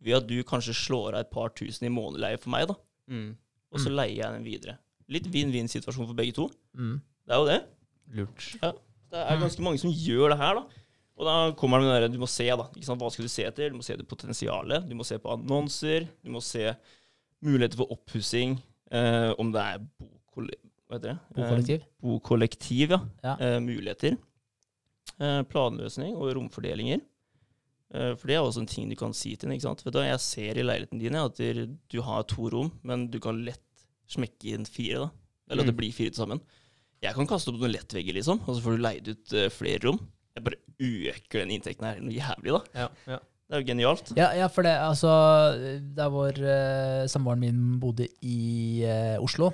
ved at du kanskje slår av et par tusen i månedleie for meg, da, Mm. og så leier jeg den videre. Litt vinn-vinn-situasjon for begge to. Mm. Det er jo det. Lurt. Det er ganske mange som gjør det her, da. Og da kommer det med det du må se, da. Ikke sant? Hva skal du se etter? Du må se det potensialet. Du må se på annonser. Du må se muligheter for oppussing. Eh, om det er? Bokollektiv. Eh, bokollektiv, ja. Ja. Eh, muligheter. Eh, planløsning og romfordelinger. Eh, for det er også en ting du kan si til henne. ikke sant? Du, jeg ser i leiligheten din at du har to rom, men du kan lett smekke inn fire. da. Eller at det Mm. blir fire til sammen. Jeg kan kaste opp noen lettvegger, liksom, og så får du leid ut eh, flere rom. Jeg bare øker den inntekten her noe jævlig, da. Ja, ja. Det er jo genialt. Ja, ja, for det, altså Der hvor uh, samboeren min bodde i uh, Oslo,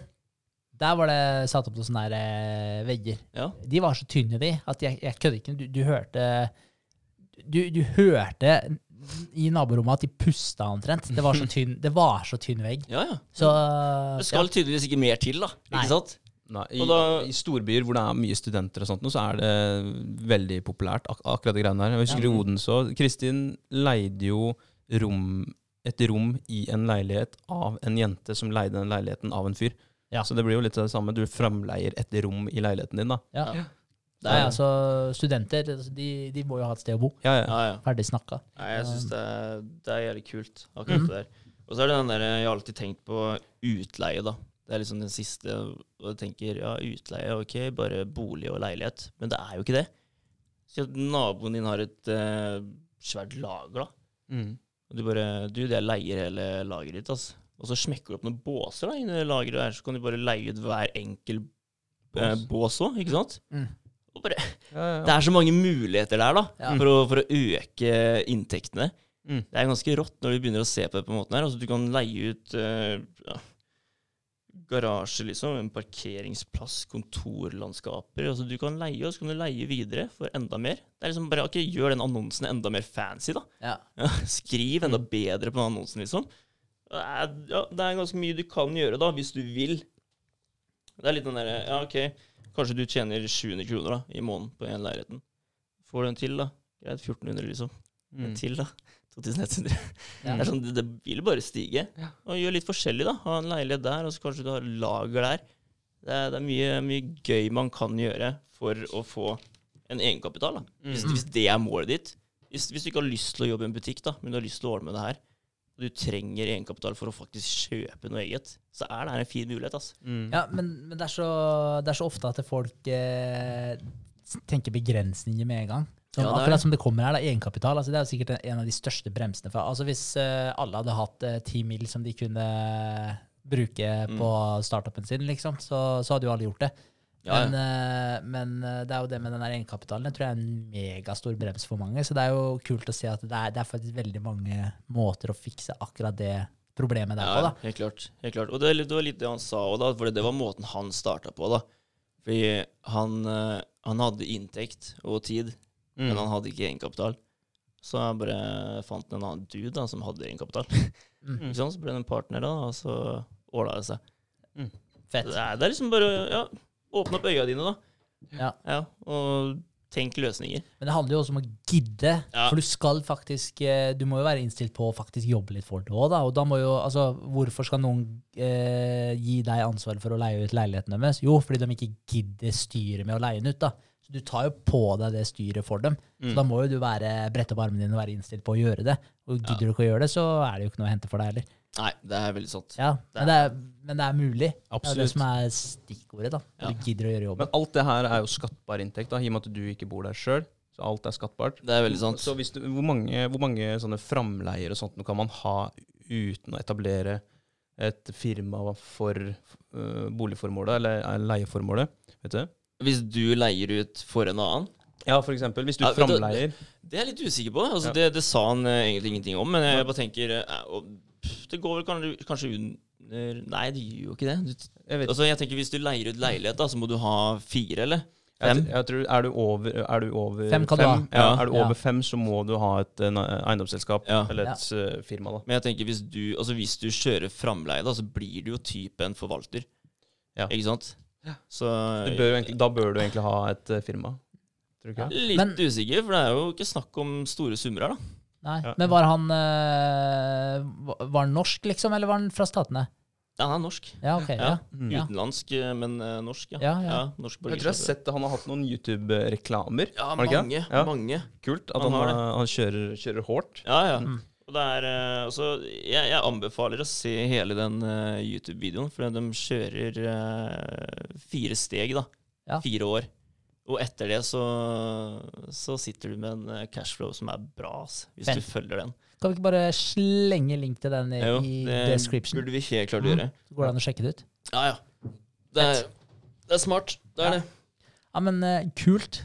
der var det satt opp noen sånne her, eh, vegger. Ja. De var så tynne, de, at jeg, jeg kødder ikke. Du, du hørte du, du hørte i naborommet at de pusta omtrent. Det var så tynn, det var så tynn vegg. Ja, ja. Så Det skal tydeligvis ikke mer til, da. Nei. Ikke sant? Nei, i, Og da- I storbyer hvor det er mye studenter, og sånt, så er det veldig populært, ak akkurat det greiene der. Jeg husker Ja. i Odense òg. Kristin leide jo rom, et rom i en leilighet av en jente som leide den leiligheten av en fyr. Ja. Så det blir jo litt det samme. Du framleier et rom i leiligheten din, da. ja. Ja. Nei, altså, studenter de, de må jo ha et sted å bo. Ja, ja. Ja, ja. Ferdig snakka. Nei, jeg syns det, det er jævlig kult, akkurat Mhm. det der. Og så er det den der Jeg har alltid tenkt på utleie, da. Det er liksom den siste Og du tenker ja, utleie, ok, bare bolig og leilighet. Men det er jo ikke det. Si at naboen din har et eh, svært lager, da. Mm. Og du bare Du, det leier hele lageret ditt, altså. Og så smekker du opp noen båser da, inni lageret der, så kan du bare leie ut hver enkel eh, Bås. òg, ikke sant? Mm. Og bare, Ja, ja, det er så mange muligheter der, da, Ja. for, å, for å øke inntektene. Mm. Det er ganske rått når du begynner å se på det på den måten her. Altså, du kan leie ut eh, ja, garasje, liksom, en parkeringsplass, kontorlandskaper. Altså, du kan leie, og så kan du leie videre for enda mer. Det er liksom bare, ok, Gjør den annonsen enda mer fancy, da. Ja. Ja, skriv enda bedre på den annonsen, liksom. Det er, ja, det er ganske mye du kan gjøre, da, hvis du vil. Det er litt den derre Ja, ok, kanskje du tjener 700 kroner da, i måneden på en leiligheten. Får du en til, da? Greit, 1400, liksom. Mm. til, da. 2100. Ja. Det, er sånn, det, det vil bare stige. Ja. Og gjør litt forskjellig, da. Ha en leilighet der, og så kanskje du har lager der. Det er, det er mye, mye gøy man kan gjøre for å få en egenkapital. da. Hvis, Mm. hvis det er målet ditt. Hvis, hvis du ikke har lyst til å jobbe i en butikk, da, men du har lyst til å ordne med det her, og du trenger egenkapital for å faktisk kjøpe noe eget, så er det her en fin mulighet. altså. Mm. Ja, men, men det, er så, det er så ofte at folk eh, tenker begrensninger med en gang. Sånn, Ja, akkurat som det kommer her, da, egenkapital. Altså, det er sikkert en av de største bremsene. For, altså, hvis uh, alle hadde hatt eh, ti mil som de kunne bruke Mm. på startupen sin, liksom, så, så hadde jo alle gjort det. Ja, Men, uh, men eh, det er jo det med den egenkapitalen. Det tror jeg er en megastor brems for mange. Så det er jo kult å se at det er, det er faktisk veldig mange måter å fikse akkurat det problemet der Ja, på. da. helt klart. helt klart. Og det, det var litt det han sa òg. For det var måten han starta på, da. Fordi han, han hadde inntekt og tid, Mm. men han hadde ikke egenkapital. Så jeg bare fant en annen dude da, som hadde egenkapital. Mm. Sånn. Så ble han en partner, da, og så ordna det seg. Fett. Det er, det er liksom bare ja, åpne opp øya dine, da. Ja. Ja, og tenk løsninger. Men det handler jo også om å gidde. Ja. For du skal faktisk eh, Du må jo være innstilt på å faktisk jobbe litt for det òg, da. Og da må jo Altså, hvorfor skal noen eh, gi deg ansvar for å leie ut leiligheten deres? Jo, fordi de ikke gidder styret med å leie den ut, da. Du tar jo på deg det styret for dem. Så Mm. da må jo du være brette opp armene dine og være innstilt på å gjøre det. Og gidder du ikke å gjøre det, så er det jo ikke noe å hente for deg heller. Nei, det er veldig sant. Ja, men det er, men det er mulig. Det er det som er stikkordet, da. Ja. Du gidder å gjøre jobben. Men alt det her er jo skattbar inntekt, da, i og med at du ikke bor der sjøl. Så alt er skattbart. Det er veldig sant. Så hvis du, hvor, mange, hvor mange sånne framleier og sånt kan man ha uten å etablere et firma for uh, boligformålet, eller eh, leieformålet? Vet du? Hvis du leier ut for en annen Ja, for eksempel. Hvis du Ja, framleier Det er jeg litt usikker på. Altså, Ja. det, det sa han eh, egentlig ingenting om, men jeg bare tenker eh, og, pff, Det går vel kanskje, under Nei, det gjør jo ikke det. Du, jeg vet, altså, jeg tenker Hvis du leier ut leilighet, da, så må du ha fire, eller? jeg, Fem? jeg tror, er du over, er du over Fem fem. Ja, Ja. er du Ja. over fem, så må du ha et eh, eiendomsselskap Ja. eller et øh, firma. da. Men jeg tenker hvis du, altså, hvis du kjører framleie, da, så blir du jo type en forvalter. Ja. Ikke sant? Så Du bør jo egentlig, da bør du egentlig ha et øh, firma. Tror du ikke? det? Litt Men- usikker, for det er jo ikke snakk om store summer her, da. Nei. Ja. Men var han øh, Var han norsk, liksom, eller var han fra statene? Ja, han er norsk. Ja, okay, Ja. Ja. Mm. Utenlandsk, eh, men eh, norsk, ja. Ja, ja. norsk Jeg tror jeg har sett at han har hatt noen YouTube-reklamer. Ja, mange. Ja. mange. Kult at Han han, har det. han kjører, kjører hårt. Ja, ja. Mm. Og det er eh, altså, jeg, jeg anbefaler å se hele den uh, YouTube-videoen, for de kjører uh, fire steg, da. Ja. Fire år. Og etter det så, så sitter du med en cashflow som er bra, ass, hvis Vent. du følger den. Kan vi ikke bare slenge link til den i, Jo, det description? burde vi helt klart Mm. gjøre. Så går det an å sjekke det ut. Ja, ja. Det er, det er smart. Det er Ja. det. Ja, men uh, kult.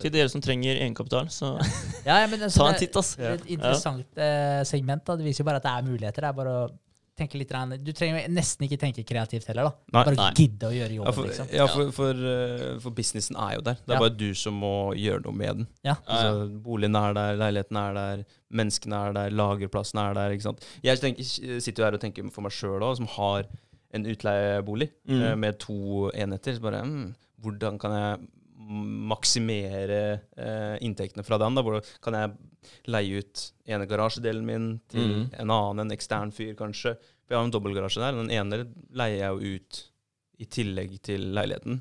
Til dere som trenger egenkapital, så Ja, ja, men altså, ta en det titt, ass. er et interessant eh, segment. Da. Det viser jo bare at det er muligheter. Det er bare å tenke litt rann. Du trenger nesten ikke tenke kreativt heller. da. Nei. Bare Nei. gidde å gjøre Ja, for, liksom. ja, for, for, eh, for businessen er jo der. Det er Ja. bare du som må gjøre noe med den. Ja. Altså, boligen er der, leiligheten er der, menneskene er der, lagerplassen er der. ikke sant? Jeg tenker, sitter jo her og tenker for meg sjøl òg, som har en utleiebolig Mm. eh, med to enheter. Så bare, mm, hvordan kan jeg maksimere eh, inntektene fra den? da? hvor kan jeg leie ut ene garasjedelen min til Mm. en annen, en ekstern fyr kanskje? For jeg har en dobbeltgarasje der. Den ene leier jeg jo ut i tillegg til leiligheten.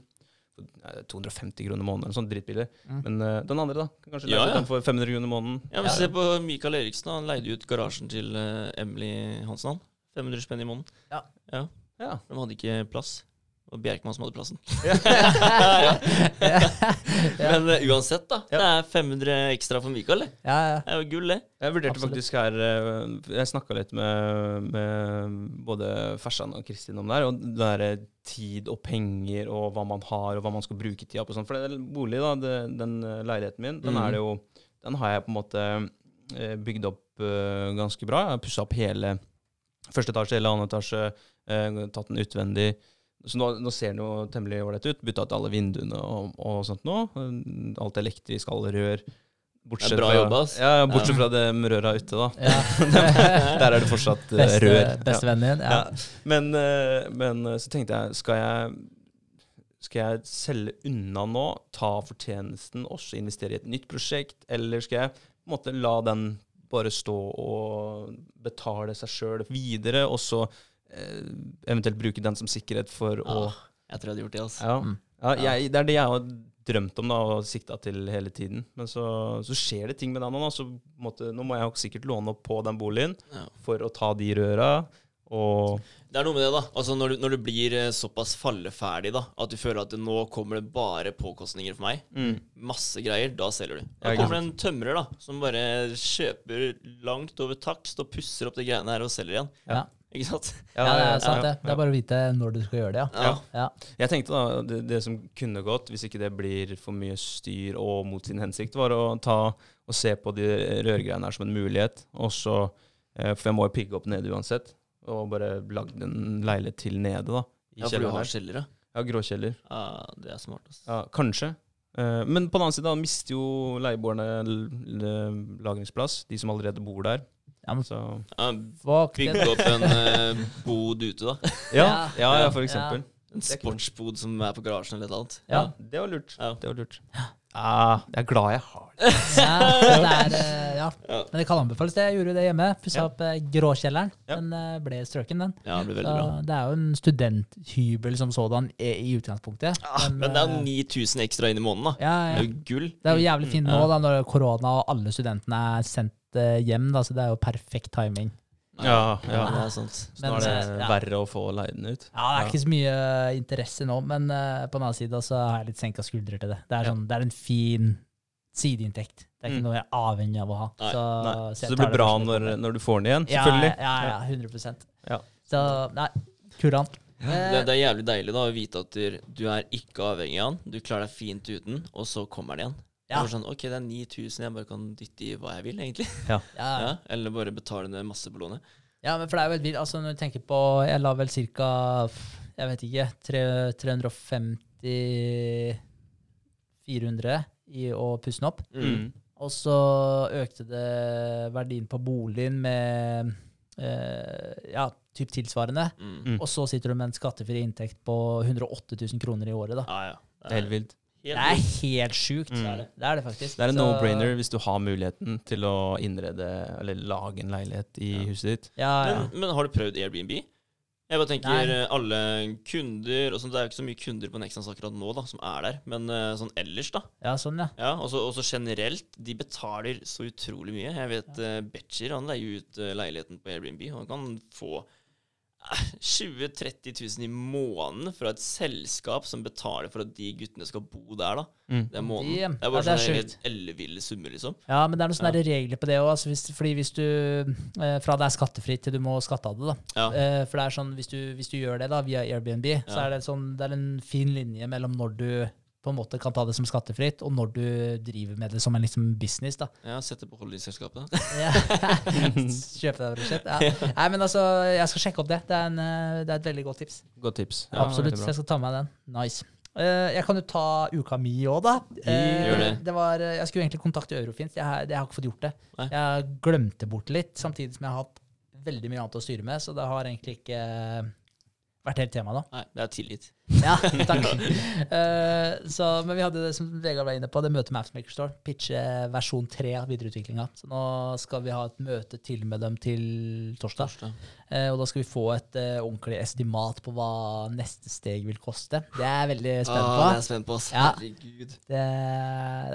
Eh, 250 kroner måneden, sånn drittbillig. Mm. Men uh, den andre, da? Kan kanskje leie Ja, ja. den for 500 kroner måneden. Ja, men Ja. Se på Mikael Eriksen. Han leide ut garasjen til uh, Emily Hansen. 500 spenn i måneden. Ja. ja. Ja. De hadde ikke plass. Det Bjerkman Bjerkmann som hadde plassen. ja, Men uh, uansett, da. Ja. Det er 500 ekstra for Mikael. det. ja, ja. Det er jo gull, det. Jeg vurderte Absolutt. faktisk her eh, Jeg snakka litt med, med både Fersan og Kristin om det her. Og det der eh, tid og penger og hva man har, og hva man skal bruke tida på. Sånt. For den bolig, da, det, den leiligheten min, den er det jo Den har jeg på en måte bygd opp uh, ganske bra. Jeg har pussa opp hele første etasje, hele annen etasje, uh, tatt den utvendig. Så nå, nå ser den jo temmelig ålreit ut. Bytta ut alle vinduene og, og sånt nå. Alt elektrisk, alle rør. Bortsett bra fra, jobba, ja, Ja, ja, bortsett fra det med røra ute, da. ja. Der er det fortsatt eh, Beste, rør. Bestevennen din. Ja. Ja. Men, eh, men eh, så tenkte jeg skal, jeg skal jeg selge unna nå, ta fortjenesten, også investere i et nytt prosjekt, eller skal jeg på en måte la den bare stå og betale seg sjøl videre, og så eventuelt bruke den som sikkerhet for å Ah, jeg tror jeg hadde gjort det. altså. ja. Mm. Ja, jeg, det er det jeg har drømt om da, og sikta til hele tiden. Men så, så skjer det ting med den. Så nå må jeg jo sikkert låne opp på den boligen Ja. for å ta de røra. Og Det er noe med det, da. Altså Når du, når du blir eh, såpass falleferdig, da, at du føler at nå kommer det bare påkostninger for meg, mm, masse greier, da selger du. Da kommer det en tømrer da, som bare kjøper langt over takst og pusser opp de greiene her og selger igjen. Ja. Ikke sant? ja, det er sant, det. Det er bare å vite når du skal gjøre det, ja. Ja. ja. Jeg tenkte da, det, det som kunne gått, hvis ikke det blir for mye styr og mot sin hensikt, var å ta og se på de rørgreiene her som en mulighet. Og så, eh, For jeg må jo pigge opp nede uansett. Og bare lagd en leilighet til nede, da. I Ja, for du har kjeller, ja? Ja, gråkjeller. Ja, det er smart. Altså. Ja, kanskje. Eh, men på den annen side da, mister jo leieboerne lagringsplass, de som allerede bor der. Ja, men Så Ja, fuck det. Bygge opp en eh, bod ute, da. Ja, Ja, ja, for eksempel. En er kult. sportsbod som er på garasjen eller et eller annet. Ja. Det var lurt. Ja. Det var lurt. Ah, jeg er glad jeg har det. Ja, det er, eh, ja. Ja. Men det kan anbefales. det. Jeg gjorde det hjemme. Pussa Ja. opp eh, gråkjelleren. Ja. Den eh, ble strøken, den. Ja, det blir Så veldig bra. det er jo en studenthybel som sådan i, i utgangspunktet. Ah, men det er eh, 9000 ekstra inn i måneden, da. ja, Det ja. er jo gull. Det er jo jævlig fint nå Ja. da, når korona og alle studentene er sendt eh, hjem. Da, så det er jo perfekt timing. Ja, ja. det er sant. Men, Nå er det eh, ja. verre å få leid den ut. Ja, Det er ikke så mye eh, interesse nå, men uh, på den annen side så har jeg litt senka skuldre til det. Det er, Ja. sånn, det er en fin sideinntekt. Det er ikke Mm. noe jeg er avhengig av å ha. Nei, så, Nei. så, Så det blir bra når når, du får den igjen, selvfølgelig. Ja, ja, 100 Ja. Så nei, kurant. Det, det er jævlig deilig da å vite at du, du er ikke avhengig av den. Du klarer deg fint uten, og så kommer den igjen. Ja. Det sånn, ok, det er 9000, jeg bare kan dytte i hva jeg vil, egentlig. ja, Ja, eller bare betale ned masse på lånet. ja, men for det er jo helt vilt. Altså, når du tenker på Jeg la vel ca. Jeg vet ikke 350 400 i å pusse den opp. Mm. Og så økte det verdien på boligen med eh, ja, typ tilsvarende. Mm. Mm. Og så sitter du med en skattefri inntekt på 108 000 kroner i året. da. Ja, ja. Det er helt vilt. Det er helt sjukt. Mm. Det, er det. det er det faktisk. Det er en no-brainer hvis du har muligheten til å innrede eller lage en leilighet i Ja. huset ditt. Ja, ja. Men, men har du prøvd Airbnb? Jeg bare tenker Nei. eh, alle kunder og sånt, Det er jo ikke så mye kunder på Nexans akkurat nå da, som er der, men eh, sånn ellers, da. Ja, sånn, ja. Ja, og så generelt. De betaler så utrolig mye. Jeg vet uh, Betcher han leier ut uh, leiligheten på Airbnb, og han kan få 20 000-30 000 i måneden fra et selskap som betaler for at de guttene skal bo der, da. Mm. Det er måneden. Det er bare Ja, det er sånne helt elleville summer, liksom. Ja, men det er noen sånne ja. regler på det òg. Altså hvis- fordi hvis du eh, Fra det er skattefritt til du må skatte av det, da. Ja. Eh, for det er sånn, hvis du, hvis du gjør det da via Airbnb, så er det, sånn, det er en fin linje mellom når du på en måte kan ta det som skattefritt, og når du driver med det som en liksom business. da. Ja, Sette på. Ja. Kjøpe deg prosjekt. Ja. Nei, men altså, jeg skal sjekke opp det. Det er, en, eh, det er et veldig godt tips. Godt tips. Ja, Absolutt. Jeg skal ta med den. Nice. Eh, jeg kan jo ta uka mi òg, da. Eh, Gjør det. var, jeg skulle egentlig kontakte Eurofins. Jeg, har- jeg har ikke fått gjort det. Nei. Jeg glemte bort litt, samtidig som jeg har hatt veldig mye annet å styre med. Så det har egentlig ikke vært helt tema, da. Nei, det er tilgitt. Ja, takk. uh, så, men vi hadde det som Vegard var inne på, det møtet med Appsmaker Store. Pitche versjon 3 av videreutviklinga. Så nå skal vi ha et møte til med dem til torsdag. Torsdag. Uh, og da skal vi få et uh, ordentlig estimat på hva neste steg vil koste. Det er jeg veldig spent Ah, på. det er spent på, oss. Ja. Herregud. Det,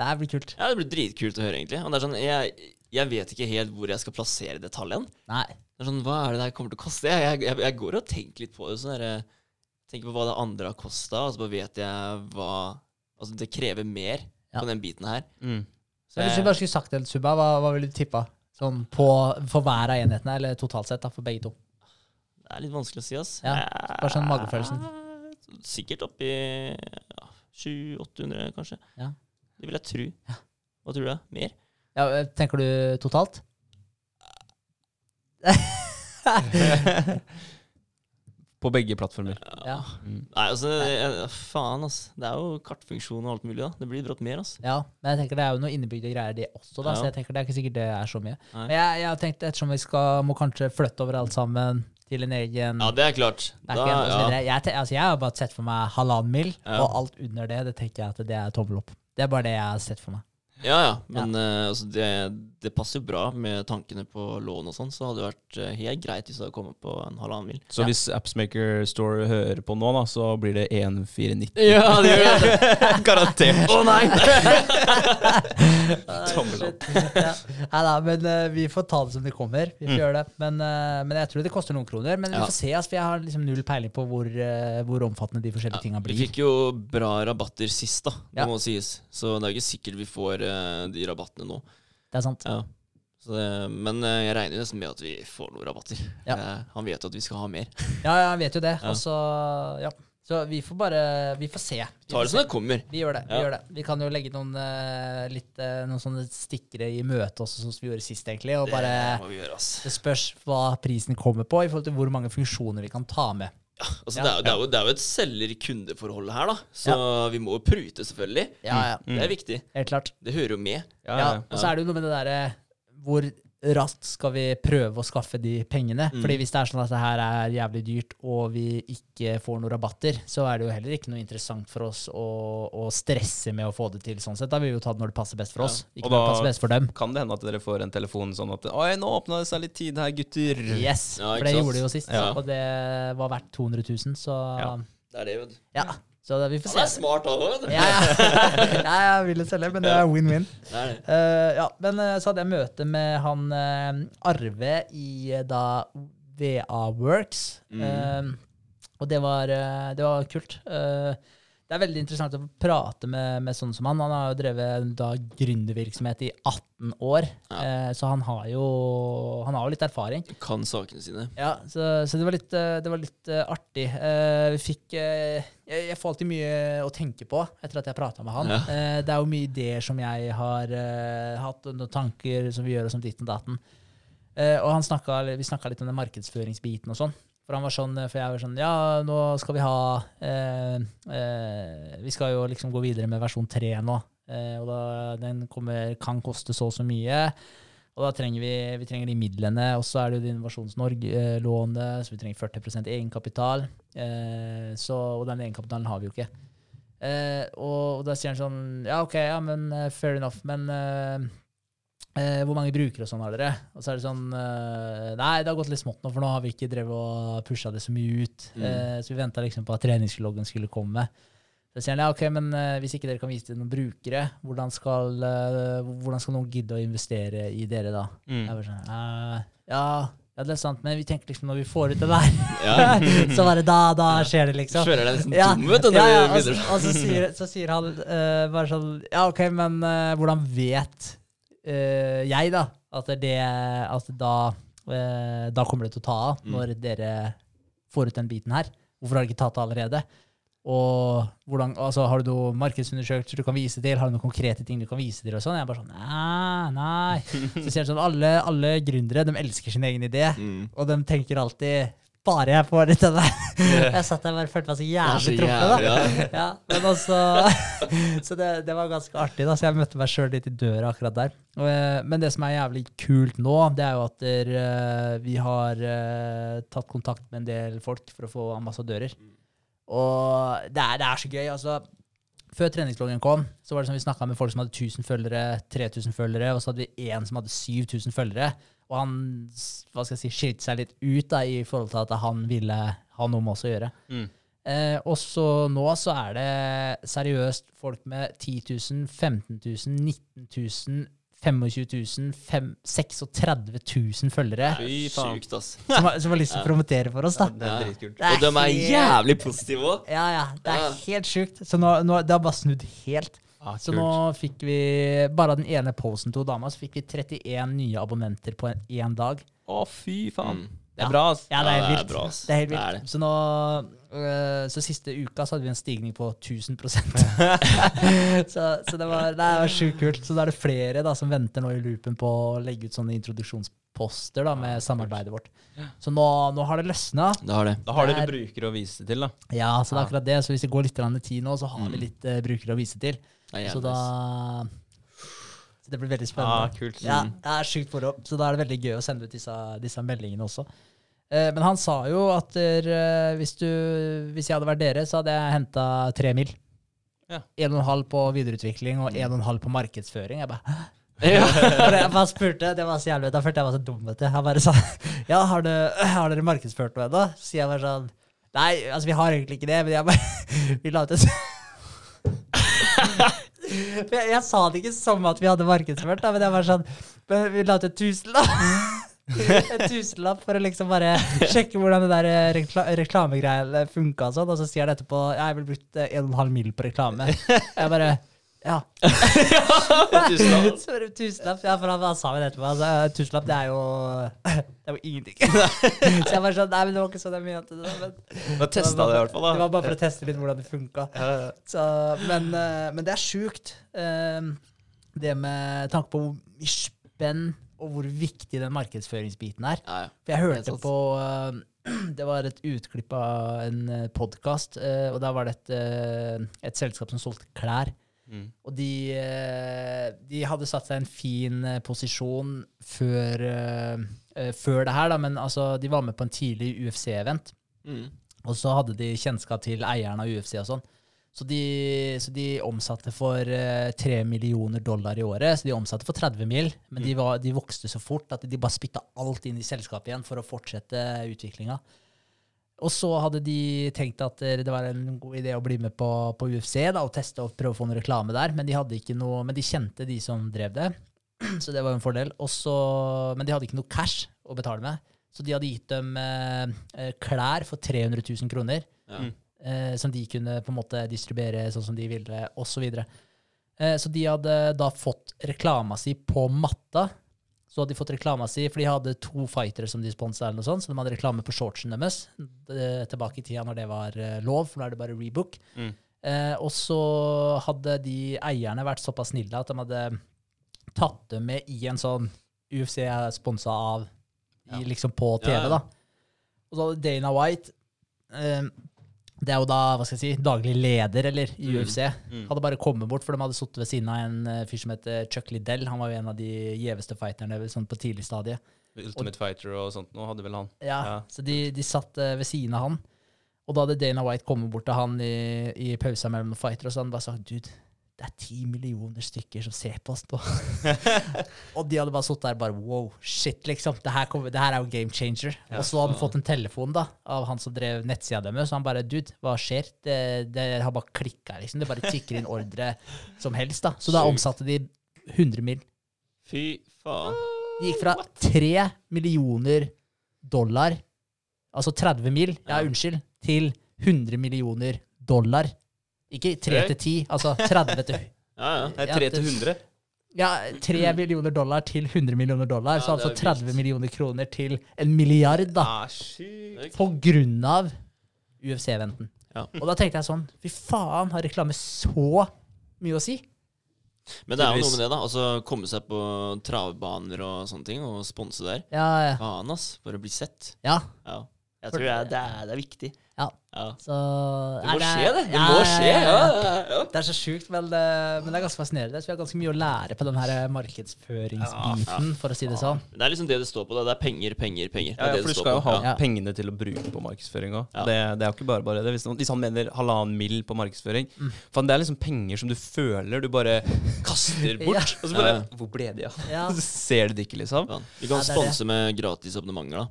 det blir kult. Ja, det blir dritkult å høre, egentlig. Og det er sånn, jeg, jeg vet ikke helt hvor jeg skal plassere detaljen. Nei. Sånn, Hva er det her kommer til å koste? Jeg, jeg, jeg går og tenker litt på det. sånn der, Tenker på hva det andre har kosta, og så bare vet jeg hva Altså, det krever mer Ja. på den biten her. Mm. Så jeg, hvis du bare skulle sagt det, Suba, hva, hva ville du tippa? Sånn på, for hver av enhetene, eller totalt sett, da, for begge to. det er litt vanskelig å si, ass. Ja, bare sånn magefølelsen. Sikkert oppi ja, 700-800, kanskje. Ja. Det vil jeg tro. Hva tror du? Mer? Ja, eh, tenker du totalt? På begge plattformer. Ja. Mm. Nei, altså, jeg, faen, altså. Det er jo kartfunksjon og alt mulig, da. Det blir brått mer, altså. Ja, men jeg tenker det er jo noe innebygde greier, det også, da, Ja. så jeg tenker det er ikke sikkert det er så mye. Nei. Men jeg, jeg har tenkt, ettersom vi skal, må kanskje flytte over alt sammen til en egen Ja, det er klart. Da, backend og så ja. Jeg, altså, jeg har bare sett for meg halvannen mil, Ja. og alt under det, det tenker jeg at det er tommel opp. Det er bare det jeg har sett for meg. Ja, ja. Men eh, altså, det, det passer jo bra med tankene på lån og sånn, så hadde det vært eh, helt greit hvis det hadde kommet på en halvannen mil. Så Ja. hvis Appsmaker Store hører på nå, da, så blir det 1490. Ja, det gjør det. Garantert. Å nei! Tommel opp. ja. Nei da, men uh, vi får ta det som det kommer. Vi får Mm. gjøre det. Men, uh, men jeg tror det koster noen kroner. Men vi får se, altså, for jeg har liksom null peiling på hvor, uh, hvor omfattende de forskjellige tinga Vi fikk jo bra rabatter sist, da. Det Ja. må sies. Så det er ikke sikkert vi får de rabattene nå. Det er sant. Ja. Så det, men eh, jeg regner nesten med at vi får noen rabatter. Ja. Eh, han vet jo at vi skal ha mer. Ja, han vet jo det. Ja. Også, ja. Så vi får bare Vi får se. Vi, Ta det som det kommer. vi gjør det. Vi Ja. gjør det. Vi kan jo legge noen, eh, litt, eh, noen sånne stikkere i møte også, sånn som vi gjorde sist, egentlig. Og bare Det må vi gjøre, ass. Det spørs hva prisen kommer på, i forhold til hvor mange funksjoner vi kan ta med. Altså, Ja. det, er, jo- det, er jo, det er jo et selger-kundeforhold her, da. Så vi må jo prute, selvfølgelig. Ja, ja. Det er viktig. Helt klart. Det hører jo med. Ja, Ja, ja. og så er det jo noe med det derre hvor raskt skal vi prøve å skaffe de pengene? Mm. Fordi hvis det er sånn at det her er jævlig dyrt, og vi ikke får noen rabatter, så er det jo heller ikke noe interessant for oss å, å stresse med å få det til sånn sett. Da vil vi jo ta det når det passer best for oss, ikke Og når det passer best for dem. Kan det hende at dere får en telefon sånn at Oi, nå åpna det seg litt tid her, gutter. Yes, Ja, for det sant? gjorde det jo sist, Ja. og det var verdt 200 000, så Ja. Det er det, vet du. ja. Så det, vi får Han er smart, han òg. Ja, ja. ja, jeg ville selge, men det er win-win. Eh, ja, men eh, så hadde jeg møte med han uh, Arve i da VA Works. Mm. Uh, og det var, det var kult. Eh, det er veldig interessant å prate med, med sånn som han. Han har jo drevet da gründervirksomhet i 18 år, Ja. eh, så han har jo han har jo litt erfaring. Kan sakene sine. Ja, så, så det var litt, eh, det var litt eh, artig. Eh, vi fikk eh, jeg, jeg får alltid mye å tenke på etter at jeg prata med han. Ja. Eh, det er jo mye ideer som jeg har eh, hatt, og noen tanker som vi gjør, og som ditten datten. Eh, og han snakket, vi snakka litt om den markedsføringsbiten og sånn. For han var sånn, for jeg var sånn Ja, nå skal vi ha eh, eh, Vi skal jo liksom gå videre med versjon 3 nå. Eh, og da, den kommer, kan koste så og så mye. Og da trenger vi, vi trenger de midlene. Og så er det jo det Innovasjons Norge-lånet, så vi trenger 40% egenkapital. Eh, så, og den egenkapitalen har vi jo ikke. Eh, og, og da sier han sånn Ja, OK, ja, men eh, fair enough. Men eh, hvor mange brukere og sånn har dere? Og så er det sånn eh, Nei, det har gått litt smått nå, for nå har vi ikke drevet og pusha det så mye ut. Mm. Eh, så vi venta liksom på at treningsloggen skulle komme. Så sier han ja, ok, men eh, hvis ikke dere kan vise til noen brukere, hvordan skal, eh, hvordan skal noen gidde å investere i dere da? Mm. Jeg bare sånn, eh, ja, ja, det er sant, men vi tenker liksom når vi får ut det der, Ja. så bare da, da skjer det, liksom. Føler deg nesten Ja, tom, vet du. ja, ja, og, så, og så, sier, så sier han eh, bare sånn Ja, OK, men eh, hvordan vet eh, jeg, da, at det at da, eh, da kommer det til å ta av, Mm. når dere får ut den biten her? Hvorfor har dere ikke tatt det allerede? Og hvordan, altså, Har du noen markedsundersøkelser du kan vise til? Har du noen konkrete ting du kan vise til? og sånn? Jeg er bare sånn, nei, nei. Så ser han sånn, alle, alle gründere de elsker sin egen idé, Mm. og de tenker alltid bare jeg får litt av det. Jeg satt der og følte meg så jævlig truffet. da. Ja, men også, så det, det var ganske artig, da, så jeg møtte meg sjøl litt i døra akkurat der. Eh, Men det som er jævlig kult nå, det er jo at der, eh, vi har eh, tatt kontakt med en del folk for å få ambassadører. Og det er, det er så gøy. altså før treningsloggen kom, så var det som vi snakka med folk som hadde 1000 følgere, 3000 følgere, og så hadde vi én som hadde 7000 følgere. Og han hva skal jeg si, skilte seg litt ut da, i forhold til at han ville ha noe med oss å gjøre. Mm. Eh, og så nå så er det seriøst folk med 10 000, 15 000, 19 000, 25 000, 36 000 følgere Fy. Sjukt, ass. som, har, som har lyst til å promotere for oss. da. Det er dritkult. Det Og de er helt- jævlig positive òg. Ja, ja. Det er Ja. helt sjukt. Så nå, nå, det har bare snudd helt. Ah, Så kult. nå fikk vi, bare av den ene posen til dama, så fikk vi 31 nye abonnenter på en, én dag. Å, fy faen. Mm. Det er bra, ass. Ja, det er Ja, helt det er vilt. bra. Det er helt vilt. Så nå øh, Så siste uka så hadde vi en stigning på 1000 så, så det var, det var sjukt kult. Så da er det flere da som venter nå i loopen på å legge ut sånne introduksjonsposter da med samarbeidet vårt. Så nå, nå har det løsna. Det har det. Da har Det dere er- brukere å vise til, da. Ja, så det er akkurat det. Så hvis det går litt tid nå, så har vi Mm. litt uh, brukere å vise til. Så da. Så det blir veldig Ah, spennende. kult. Ja, det er sjukt moro. Så da er det veldig gøy å sende ut disse, disse meldingene også. Eh, men han sa jo at der, eh, hvis, du, hvis jeg hadde vært dere, så hadde jeg henta tre mil. Ja. En og en halv på videreutvikling og en og en halv på markedsføring. Jeg bare, Ja. Jeg bare spurte, det var så jævlig, da følte jeg meg så dum, vet du. Han bare sa ja, har, du, har dere markedsført noe ennå? Så jeg bare sånn Nei, altså vi har egentlig ikke det, men jeg bare Vi la ut et jeg, jeg sa det ikke som at vi hadde markedsført, da, men jeg var sånn vi la ut et tusenlapp. En tusenlapp for å liksom bare sjekke hvordan det der eh, rekla reklamegreiene funka og sånn. Og så sier han etterpå jeg vil brukt eh, en og en halv mil på reklame. Jeg bare ja. Tusenlapp. Så var det tusenlapp. Ja, for han, han sa jo det etterpå. Altså, tusenlapp, det er jo Det er jo ingenting. Så jeg bare sånn Nei, men det var ikke sånn jeg mente det. Men Da testa det i hvert fall, da. det var bare for å teste litt hvordan det funka. Så, men, eh, men det er sjukt. eh, Det med tanke på hvor spenn og hvor viktig den markedsføringsbiten er. Ja, ja. For jeg hørte på eh, Det var et utklipp av en podkast, og da var det et, et selskap som solgte klær. Mm. Og de, eh, de hadde satt seg i en fin eh, posisjon før, eh, før det her, da, men altså, de var med på en tidlig UFC-event. Mm. Og så hadde de kjennskap til eieren av UFC og sånn. Så de, så de omsatte for tre 3 millioner dollar i året. Så de omsatte for 30 mil, men de, var, de vokste så fort at de bare spytta alt inn i selskapet igjen for å fortsette utviklinga. Og så hadde de tenkt at eh, det var en god idé å bli med på, på UFC da, og teste og prøve å få noe reklame der, men de, hadde ikke noe, men de kjente de som drev det. Så det var en fordel. Også, men de hadde ikke noe cash å betale med. Så de hadde gitt dem eh, eh, klær for 300 000 kroner, Ja. Mm. eh, som de kunne på en måte distribuere sånn som de ville, osv. Så, eh, så de hadde da fått reklama si på matta. Så hadde de fått reklama si, for de hadde to fightere som de sponsa, eller noe sånt, så de hadde reklame på shortsen deres eh, tilbake i tida når det var eh, lov, for nå er det bare rebook. Mm. Eh, og så hadde de eierne vært såpass snille at de hadde tatt dem med i en sånn UFC er sponsa av i, Ja. liksom på TV, Ja, ja. da. Og så hadde Dana White eh, Det er jo da, hva skal jeg si, daglig leder, eller, i Mm. UFC. Mm. Hadde bare kommet bort, for de hadde sittet ved siden av en eh, fyr som heter Chuck Liddell. Han var jo en av de gjeveste fighterne sånn på tidlig stadie. Ultimate Fighter og sånt nå hadde vel han. Ja, Ja. Så de, de satt eh, ved siden av han. Og da hadde Dana White kommet bort til han i, i pausa mellom noen fighter, og så han bare sagt Dude, det er ti millioner stykker som ser på oss nå. og de hadde bare sittet der bare wow, shit, liksom. Det her, kom, det her er jo game changer. og så hadde han fått en telefon da, av han som drev nettsida deres, og han bare dude, hva skjer? Det, det har bare klikka, liksom. Det bare tikker inn ordre som helst, da. Så da omsatte de 100 mill. Fy faen. De gikk fra 3 millioner dollar, altså 30 mil, ja, Ja. unnskyld, til 100 millioner dollar. Ikke 3 til 10, altså 30 til Ja, ja. Det er 3 til 100. Ja, 3 millioner dollar til 100 millioner dollar, Ja, så altså er 30 vilt. millioner kroner til en milliard, da. Ah, sykt. På grunn av UFC-eventen. Ja. Og da tenkte jeg sånn, fy faen, har reklame så mye å si? Men det er jo noe med det, da. Altså Komme seg på travbaner og sånne ting, og sponse der. Ja, ja. Faen, ass. Bare bli sett. ja. Ja. Jeg tror jeg, det, er, det er viktig. Ja. Ja. Så Det må må skje, det. Det ja, må skje. ja, Ja, ja. ja, ja. Det er så sjukt, men, det- men det er ganske fascinerende. Så vi har ganske mye å lære på den her markedsføringsbiten, for å si det sånn. Det er liksom det det står på. Det er penger, penger, penger. Ja, ja, for du skal jo ha Ja. pengene til å bruke på markedsføring òg. Ja. Det, det er jo ikke bare bare det. Hvis, hvis han mener halvannen mill. på markedsføring Mm. Faen, Det er liksom penger som du føler du bare kaster bort. Ja. Og så bare Ja. Hvor ble de av? Ja. Ser du det ikke, liksom. Ja. Vi kan Ja, det det. sponse med gratis abonnementer, da.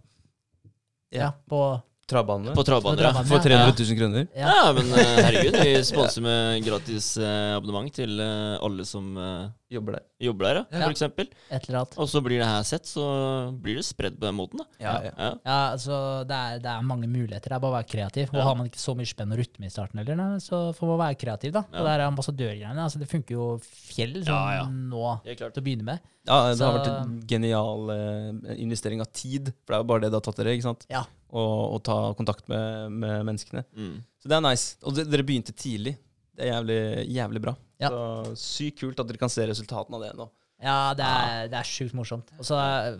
Ja, på Travbanene. På Trabane, ja. For 300 000 kroner. Ja. Ja, men eh, herregud, vi sponser med gratis eh, abonnement til eh, alle som Jobber der. jobber der, ja, Ja. for eksempel. Et eller annet. Og så blir det her sett, så blir det spredd på den måten, da. Ja, ja. Ja. Ja, altså, det er, det er mange muligheter. Det er bare å være kreativ. Og har man ikke så mye spenn og rytme i starten, eller, nei, så får man være kreativ. da. Ja. Og det er ambassadørgreiene. Altså, det funker jo fjell sånn Ja, ja. nå klart. til å begynne med. Ja, det har vært en genial eh, investering av tid. For det er jo bare det det har tatt dere. ikke sant? Ja. Å og ta kontakt med, med menneskene. Mm. Så det er nice. Og det, dere begynte tidlig. Det er jævlig, jævlig bra. Ja. Så Sykt kult at dere kan se resultatene av det nå. Ja, det er, det er sjukt morsomt. Også,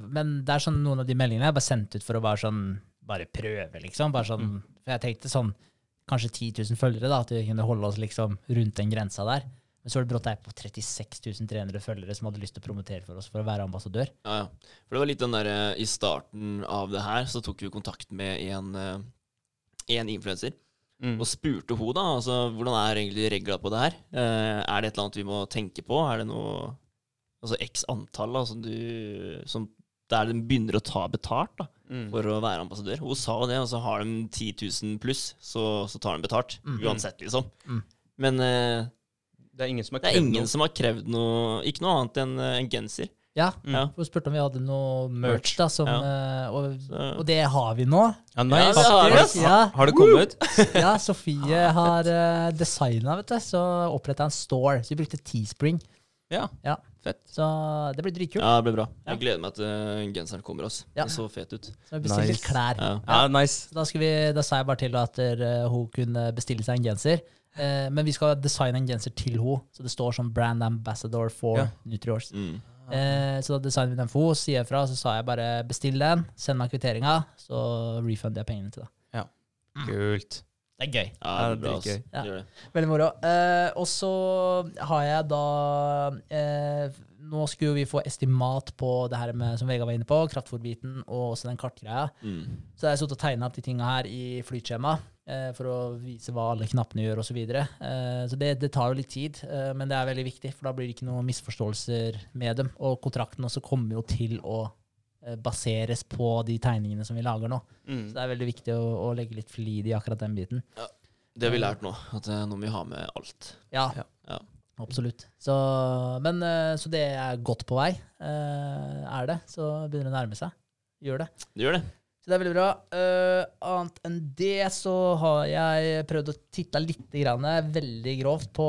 men det er sånn noen av de meldingene jeg bare sendt ut for å bare sånn bare prøve, liksom. Bare sånn, For jeg tenkte sånn kanskje 10 000 følgere, da, at vi kunne holde oss liksom rundt den grensa der. Men så var det brått ei på 36 300 følgere som hadde lyst til å promotere for oss for å være ambassadør. Ja, ja. For det var litt den derre I starten av det her så tok vi kontakt med en, eh, en influenser. Mm. Og spurte hun da, altså hvordan er egentlig regla på det her? Eh, er det et eller annet vi må tenke på? Er det noe Altså x antall da, som du som Der de begynner å ta betalt da, Mm. for å være ambassadør. Hun sa jo det, og så har de 10 000 pluss, så, så tar de betalt. Mm. Uansett, liksom. Mm. Men eh, Det er ingen som har krevd noe. som har krevd noe Ikke noe annet enn eh, en genser. Ja, Mm. Ja. Hun spurte om vi hadde noe merch, da, som, ja. og, og det har vi nå. Ja, nice. Ja, det har vi. Ja, Har det kommet? ja Sofie har uh, designa, vet du, så oppretta en store. Så vi brukte Teespring. Ja. Ja. Fett. Så det blir dritkult. Ja, det ble bra. Ja. Jeg gleder meg til eh, genseren kommer. Ass. Ja. Det så fet ut. Så vi bestilte Nice. klær. Ja. Ja, nice. Så da, skal vi, da sa jeg bare til at eh, hun kunne bestille seg en genser. Eh, men vi skal designe en genser til hun så det står som brand ambassador for Ja. Nutriors. Mm. Eh, så da designet vi den for henne, sier fra, så sa jeg bare bestill den, send meg kvitteringa, så refunder jeg pengene til deg. Kult. Det er gøy. Ja, Ja, det er bra. Ja. Det det. Veldig moro. Eh, og så har jeg da eh, Nå skulle vi få estimat på det her med, som Vegard var inne på, kraftfòrbiten og også den kartgreia. Mm. Så jeg har sittet og tegna opp de tinga her i flytskjema eh, for å vise hva alle knappene gjør, osv. Så, videre. eh, så det, det tar jo litt tid, eh, men det er veldig viktig, for da blir det ikke noen misforståelser med dem. Og kontrakten også kommer jo til å baseres på de tegningene som vi lager nå. Mm. Så det er veldig viktig å, å legge litt flid i akkurat den biten. Det har vi lært nå, at eh, nå må vi ha med alt. Ja, Ja. Ja. absolutt. Så, men, eh, så det er godt på vei, eh, er det. Så begynner det å nærme seg. Gjør det. Det gjør det. Så det er veldig bra. Uh, annet enn det så har jeg prøvd å titte litt, grann, veldig grovt, på,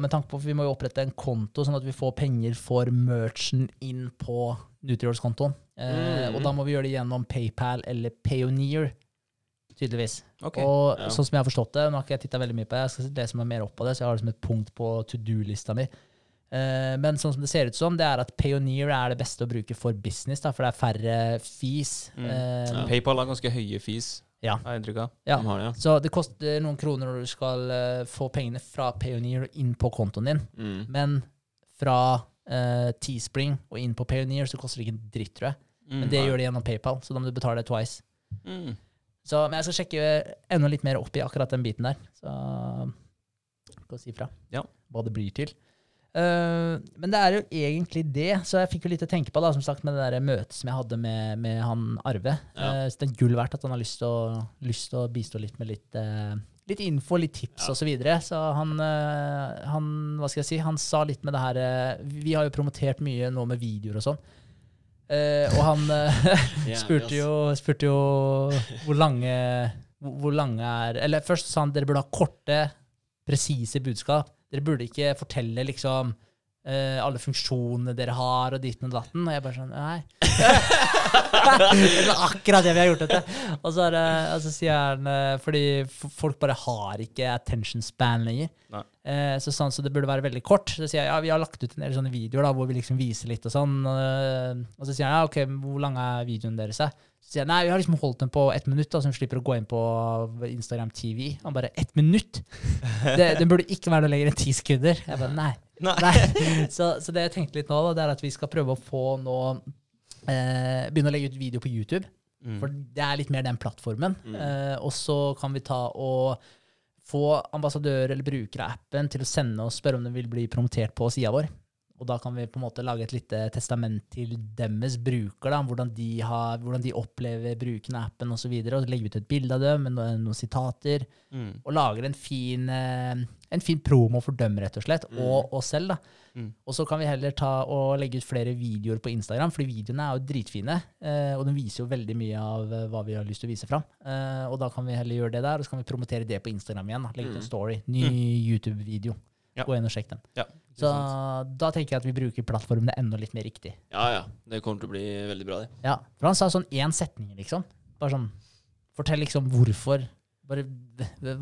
med tanke på at vi må jo opprette en konto, sånn at vi får penger for merchen inn på Nutriors-kontoen. Eh, Mm. Og da må vi gjøre det gjennom PayPal eller Payoneer, tydeligvis. Okay. Og Ja. sånn som jeg har forstått det, nå har ikke jeg titta veldig mye på det, jeg skal lese meg mer opp på det, så jeg har det som et punkt på to do-lista mi. Eh, men sånn som det ser ut som, det er at Payoneer er det beste å bruke for business, da, for det er færre fees. Mm. Eh, Ja. PayPal har ganske høye fees, Ja. har jeg inntrykk av. Ja. De ja. Så det koster noen kroner når du skal eh, få pengene fra Payoneer inn på kontoen din, Mm. men fra eh, Teespring og inn på Payoneer så koster det ikke en dritt, tror jeg. Men det gjør det gjennom PayPal, så da må du betale det twice. Mm. Så, men jeg skal sjekke enda litt mer opp i akkurat den biten der. Så skal si ifra Ja. hva det blir til. Uh, men det er jo egentlig det, så jeg fikk jo litt å tenke på da, som sagt, med det der møtet som jeg hadde med, med han Arve. Ja. Uh, så det er gull verdt at han har lyst til å, å bistå litt med litt, eh, litt info, litt tips Ja. og Så, videre. så han, eh, han, hva skal jeg si, han sa litt med det her eh, Vi har jo promotert mye nå med videoer og sånn. Eh, og han spurte, jo, spurte jo hvor lange hvor hvor lange er Eller først sa han dere burde ha korte, presise budskap. Dere burde ikke fortelle liksom eh, alle funksjonene dere har, og ditten og datten. Og jeg bare sånn Nei. det er akkurat det vi har gjort dette. Og så, er det, og så sier han eh, Fordi folk bare har ikke attention span lenger. Eh, så sånn, så det burde være veldig kort. Så sier jeg ja, vi har lagt ut en del sånne videoer da, hvor vi liksom viser litt og sånn. og så sier han ja, ok, hvor lang er videoen deres? Så sier jeg nei, vi har liksom holdt den på ett minutt, da, så hun slipper å gå inn på Instagram TV. Han bare ett minutt? Det, den burde ikke være noe lenger enn ti sekunder. Jeg bare nei. Nei. Så, så det jeg tenkte litt nå, da, det er at vi skal prøve å få nå eh, Begynne å legge ut video på YouTube. Mm. For det er litt mer den plattformen. Mm. Eh, og så kan vi ta og få ambassadører eller brukere av appen til å sende og spørre om den vil bli promotert på sida vår. Og da kan vi på en måte lage et lite testament til deres bruker, da, hvordan de, har, hvordan de opplever bruken av appen osv. Og, så og legge ut et bilde av dem med noen, noen sitater. Mm. Og lager en fin, eh, en fin promo for dem, rett og slett. Og oss selv, da. Mm. Og så kan vi heller ta og legge ut flere videoer på Instagram, fordi videoene er jo dritfine. Eh, og de viser jo veldig mye av eh, hva vi har lyst til å vise fram. Eh, og da kan vi heller gjøre det der, og så kan vi promotere det på Instagram igjen. Da. Legge ut en Mm. story. Ny YouTube-video. Ja. Gå inn og sjekk den. Ja, Så da tenker jeg at vi bruker plattformene enda litt mer riktig. Ja, ja. Det kommer til å bli veldig bra, det. Ja, for han sa sånn én setning, liksom. Bare sånn Fortell liksom hvorfor. Bare,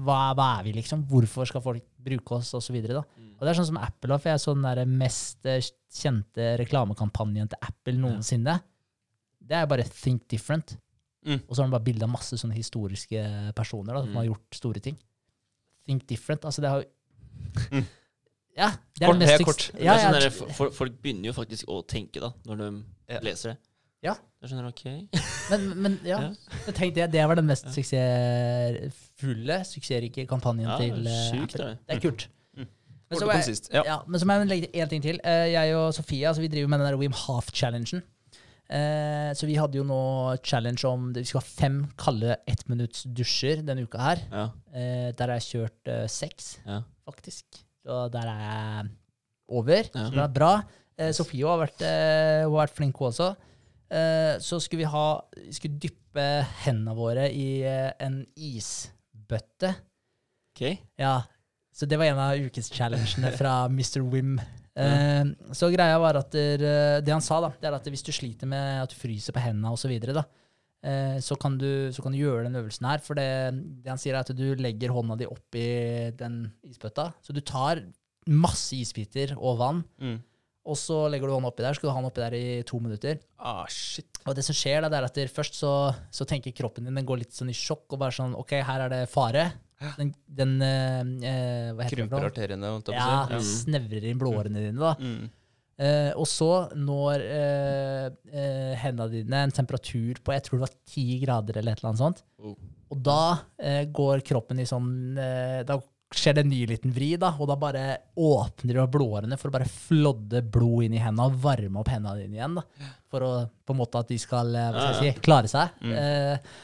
hva, hva er vi, liksom? Hvorfor skal folk bruke oss, da. Mm. Og det er sånn som Apple, da, for jeg så sånn der mest eh, kjente reklamekampanjen til Apple noensinne. Det er bare Think Different. Mm. Og så har de bare bilde av masse sånne historiske personer da, som Mm. har gjort store ting. Think Different. Altså, det har jo Mm. Ja. Det er Kort, det mest kort. Det Ja, er sånn ja, der, for, for, folk begynner jo faktisk å tenke da, når de Ja. leser det. Ja. Jeg skjønner, ok. Men, men ja, jeg tenkte det, det var den mest suksessfulle, suksessrike kampanjen Ja, til sjukt, Apple. det. Er kult. Mm. Men så jeg- Ja. Ja, men så må jeg legge én ting til. Eh, Jeg og Sofia altså vi driver med den der Wim Half-challengen. Eh, Så vi hadde jo nå challenge om det- Vi skal ha fem kalde ettminuttsdusjer denne uka her. Ja. Eh, Der har jeg kjørt seks, faktisk. Og der er jeg over. Så det er bra. Sofie har vært, har vært flink, hun også. Eh, Så skulle vi ha Vi skulle dyppe hendene våre i eh, en isbøtte. Ok. Ja, så det var en av ukeschallengene fra Mr. Wim. Eh, så greia var at der, det han sa, da, det er at hvis du sliter med at du fryser på hendene osv., så, videre, da, eh, så, kan du, så kan du gjøre den øvelsen her. For det, det han sier, er at du legger hånda di oppi den isbøtta. Så du tar masse isbiter og vann, Mm. Og så legger du hånda oppi der. Skal du ha den oppi der i to minutter. Ah, shit. Og det som skjer, da, det er at først så, så tenker kroppen din den går litt sånn i sjokk, og bare sånn OK, her er det fare. Den, den eh, eh, Hva heter Krymper arteriene. holdt jeg på Ja, å si. Mm. snevrer inn blodårene dine, da. Mm. Eh, og så når eh, eh, hendene dine en temperatur på jeg tror det var ti grader eller et eller annet sånt, Oh. og da eh, går kroppen i sånn eh, Da skjer det en ny liten vri, da, og da bare åpner du blodårene for å bare flodde blod inn i hendene og varme opp hendene dine igjen. da, For å på en måte at de skal eh, hva skal jeg si, klare seg. Mm. Eh,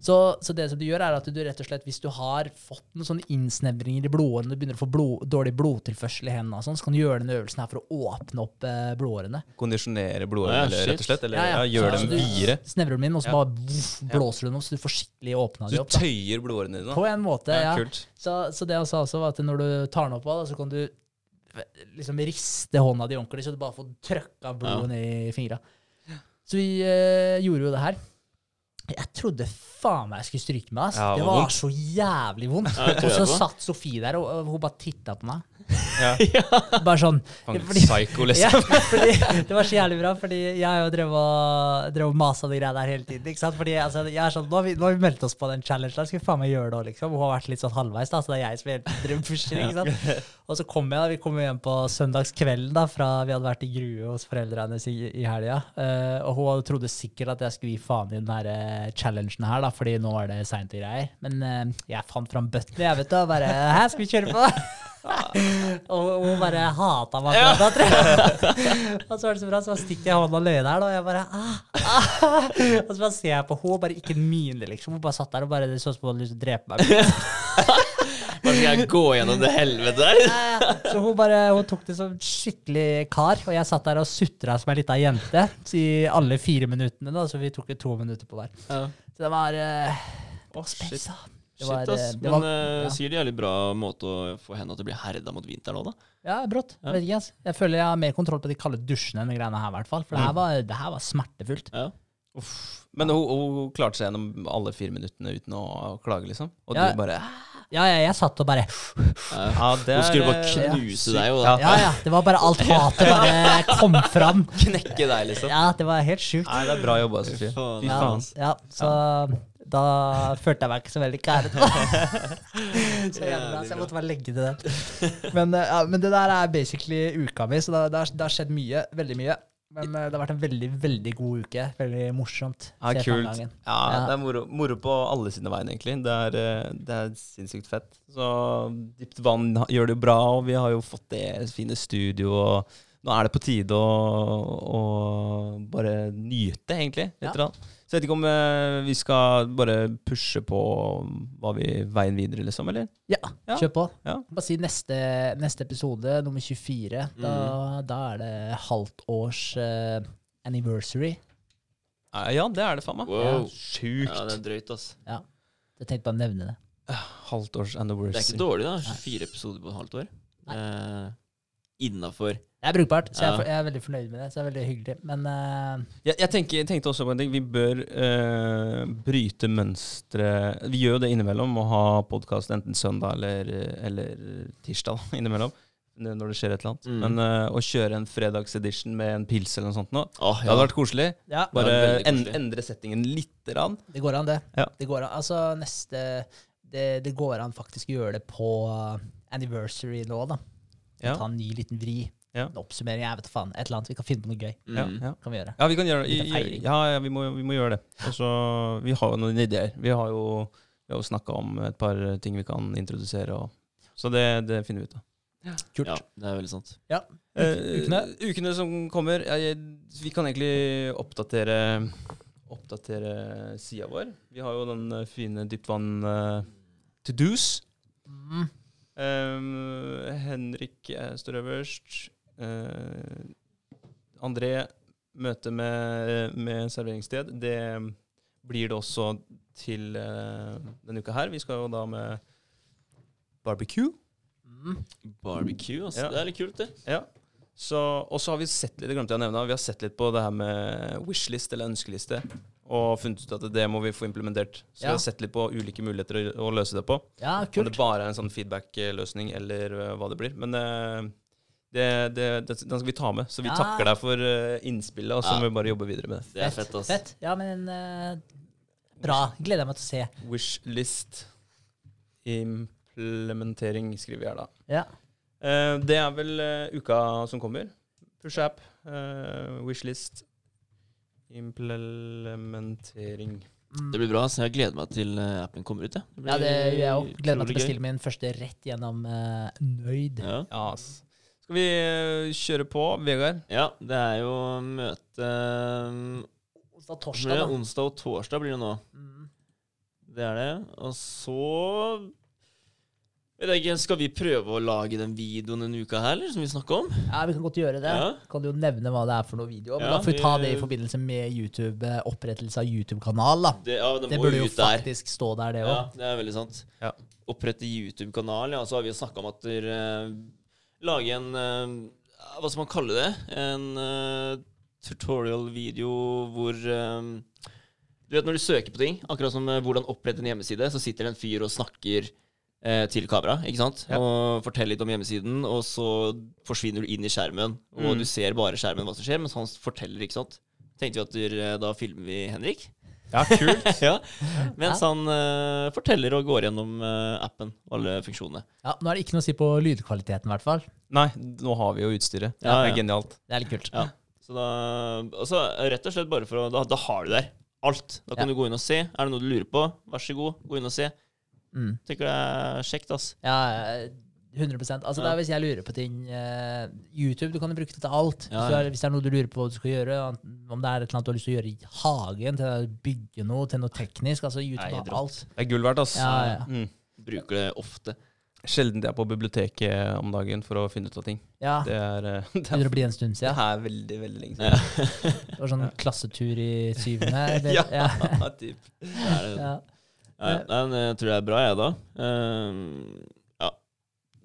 så, så det som du gjør, er at du rett og slett, hvis du har fått noen sånne innsnevringer i blodårene, du begynner å få blod, dårlig blodtilførsel i hendene, og sånn, så kan du gjøre denne øvelsen her for å åpne opp eh, blodårene. Kondisjonere blodårene, Ja, rett og slett? Eller ja, Ja, ja. gjøre Så dem du- videre? Snevrer dem inn, og så Ja. bare voff, blåser du dem opp, så du får skikkelig åpna Så de du opp. Da. tøyer blodårene dine? På en måte, Ja, ja. kult. Så, så det jeg sa også, var at når du tar den opp, da, så kan du liksom riste hånda di ordentlig, så du bare får trøkka blodet Ja. ned i fingra. Så vi eh, gjorde jo det her. Jeg trodde faen meg jeg skulle stryke med. ass. Ja, det var så jævlig vondt. Og så satt Sofie der, og, og hun bare titta på meg. Ja. Bare sånn fordi- psycho, ja, liksom. fordi Det var så jævlig bra, fordi jeg har jo drevet og, masa de greiene der hele tiden. ikke sant? Fordi altså, jeg er sånn, nå, har vi, nå har vi meldt oss på den challengen, skal vi faen meg gjøre det òg, liksom. Hun har vært litt sånn halvveis, da, så det er jeg som driver pusher. ikke sant? Og så kom jeg da, vi kom jo hjem på søndagskvelden da, fra vi hadde vært i Grue hos foreldrene hennes i, i helga. Uh, og hun trodde sikkert at jeg skulle gi faen i den her uh, challengen her, da, fordi nå er det seint og greier. Men uh, jeg fant fram bøttene, jeg, vet du, og bare Hæ, skal vi kjøre på? Og hun bare hata meg akkurat da, tror jeg. Og så var det så bra, så stikker jeg hånda nedi der, da, og jeg bare ah, ah. Og så bare ser jeg på henne, bare ikke mine, liksom. Hun bare satt der og bare det så ut som hun hadde lyst til å drepe meg. Hva skal jeg gå gjennom det helvete der? Så hun bare, hun tok det som skikkelig kar, og jeg satt der og sutra som ei lita jente i alle fire minuttene, da, så vi tok to minutter på hver. Ja. Så det var uh, Å, shit. Det Shit, var, ass. Det det Men var, eh, ja. sier de jævlig bra måte å få henda til å bli herda mot vinteren òg, da. Ja, brått. Ja. Vet ikke, ass. Jeg føler jeg har mer kontroll på de kalde dusjene enn de greiene her, i hvert fall. For det her var, det her var smertefullt. Ja. Uff. Men hun, hun klarte seg gjennom alle fire minuttene uten å klage, liksom. Og Ja. du bare Ja, ja, jeg satt og bare Ja. Det Hun skulle bare eh, knuse deg, jo. da. Ja, ja. Det var bare alt hatet bare kom fram. Knekke deg, liksom. Ja, det var helt sjukt. Nei, det er bra jobba, Sofie. faen. Fy Ja, faen. ja, så da følte jeg meg ikke så veldig kæret. så jævlig bra, så jeg måtte bare legge til det. Men, eh, ja, men det der er basically uka mi, så det, det, har, det har skjedd mye. Veldig mye. Men eh, det har vært en veldig, veldig god uke. Veldig morsomt. Ja, kult. Ja, Ja. det er moro, moro på alle sine veien, egentlig. Det er, eh, det er sinnssykt fett. Så Dypt vann gjør det jo bra, og vi har jo fått det fine studio. og Nå er det på tide å, å bare nyte, egentlig. Litt. Ja. Så jeg vet ikke om eh, vi skal bare pushe på hva vi veien videre, liksom, eller? Ja, Ja. kjør på. Ja. Bare si neste, neste episode, nummer 24. Da, da er det halvt års eh, anniversary. Eh, Ja, det er det faen meg. Wow. Sjukt. Ja, det er drøyt, ass. Jeg tenkte bare å nevne det. Halvt års Det anniversary. er ikke dårlig, da. 24 episoder på et halvt år. Eh, Innafor. Det er brukbart, så jeg, er for- jeg er veldig fornøyd med det. Så det er veldig hyggelig. Men uh... Jeg, jeg tenker, tenkte også på en ting. Vi bør uh, bryte mønstre Vi gjør jo det innimellom, å ha podkast enten søndag eller, eller tirsdag da, innimellom. Når det skjer et eller annet. Mm. Men uh, å kjøre en fredagsedition med en pils eller noe sånt nå, Åh, det hadde vært koselig. ja, Bare koselig. en, endre settingen lite grann. det går an, det. Ja. Det går an. Altså, neste det, det går an faktisk å gjøre det på anniversary nå, da. Ja. Ta en ny liten vri. Ja. En oppsummering, jeg vet faen. Et eller annet. Vi kan finne på noe gøy. Ja, Mm. ja. Kan vi gjøre. ja, vi kan gjøre det. Ja, ja vi, må, vi må gjøre det. Også, vi har jo noen ideer. Vi har jo, vi har jo snakka om et par ting vi kan introdusere. Og, så det, det finner vi ut av. Kult. Ja, det er veldig sant. Ja. ukene? ukene som kommer jeg, Vi kan egentlig oppdatere Oppdatere sida vår. Vi har jo den eh, fine dypvann uh, to do's. Mm. Um, Henrik eh, står øverst. Uh, André, møte med, med serveringssted. Det blir det også til uh, denne uka her. Vi skal jo da med barbecue. Mm. Barbecue, altså. Ja. Det er litt kult, det. Ja. Og så har vi sett litt, det glemte jeg å nevne, vi har sett litt på det her med wishlist eller ønskeliste. Og funnet ut at det må vi få implementert. Så vi Ja. har sett litt på ulike muligheter å, å løse det på. Ja, kult. Om det bare er en sånn feedback-løsning eller uh, hva det blir. Men uh, det, det, det, den skal vi ta med. Så vi Ja. takker deg for uh, innspillet, og så Ja. må vi bare jobbe videre med det. Det er fett, ass. Fett. Ja, men bra. Gleder jeg meg til å se. Wishlist implementering skriver vi her, da. Ja. Eh, det er vel uka som kommer. Push-app, eh, wishlist, implementering. Mm. Det blir bra. så Jeg gleder meg til eh, appen kommer ut. Ja, det, Ja, det gjør jeg òg. Gleder meg til å bestille min første rett gjennom uh, Nøyd. Ja. Ja, ass. Skal vi uh, kjøre på, Vegard? ja, det er jo møte um, Onsdag, torsdag, da. Onsdag og torsdag blir det nå. Mm. Det er det. Og så jeg Skal vi prøve å lage den videoen denne uka her, eller, som vi snakka om? Ja, vi kan godt gjøre det. Ja. Kan jo nevne hva det er for noe video. Men Ja, da får vi ta det i forbindelse med YouTube, eh, opprettelse av YouTube-kanal. da. Det, ja, det, burde jo faktisk der. stå der, det òg. Ja, det er veldig sant. Ja. Opprette YouTube-kanal, ja. Så har vi snakka om at dere lage en uh, Hva skal man kalle det? En uh, tutorial-video hvor eh, Du vet når du søker på ting, akkurat som eh, hvordan opprette en hjemmeside, så sitter det en fyr og snakker eh, til kamera, ikke sant? Ja. Og forteller litt om hjemmesiden, og så forsvinner du inn i skjermen, og Mm. du ser bare skjermen hva som skjer, mens han forteller, ikke sant? Tenkte vi at dere, da filmer vi Henrik. Ja, kult. ja. Mens han uh, forteller og går gjennom uh, appen og alle funksjonene. Ja, nå er det ikke noe å si på lydkvaliteten, i hvert fall. Nei, nå har vi jo utstyret. Ja, det ja. er genialt. Det er litt kult. Ja. Så da, altså, rett og slett bare for å Da, da har du der alt. Da kan Ja. du gå inn og se. Er det noe du lurer på, vær så god, gå inn og se. Mm. Tenker det er kjekt, ass. Ja, eh, 100 Altså Ja. det er Hvis jeg lurer på ting uh, YouTube du kan jo bruke det til alt. Ja, Hvis, ja. er, hvis det er noe du lurer på hva du skal gjøre, om det er et eller annet du har lyst til å gjøre i hagen, til å bygge noe, til noe teknisk altså YouTube har alt. Det er gull verdt, ass. Ja, ja. Mm. Bruker det ofte. Sjelden jeg er på biblioteket om dagen for å finne ut av ting. Ja, Det er, eh, det er, å bli en stund det er veldig, veldig lenge Ja. Det var sånn klassetur i syvende. eller- Ja, ja. typ. Det er det. ja. Nei, jeg tror det er bra, jeg, da. Um, ja.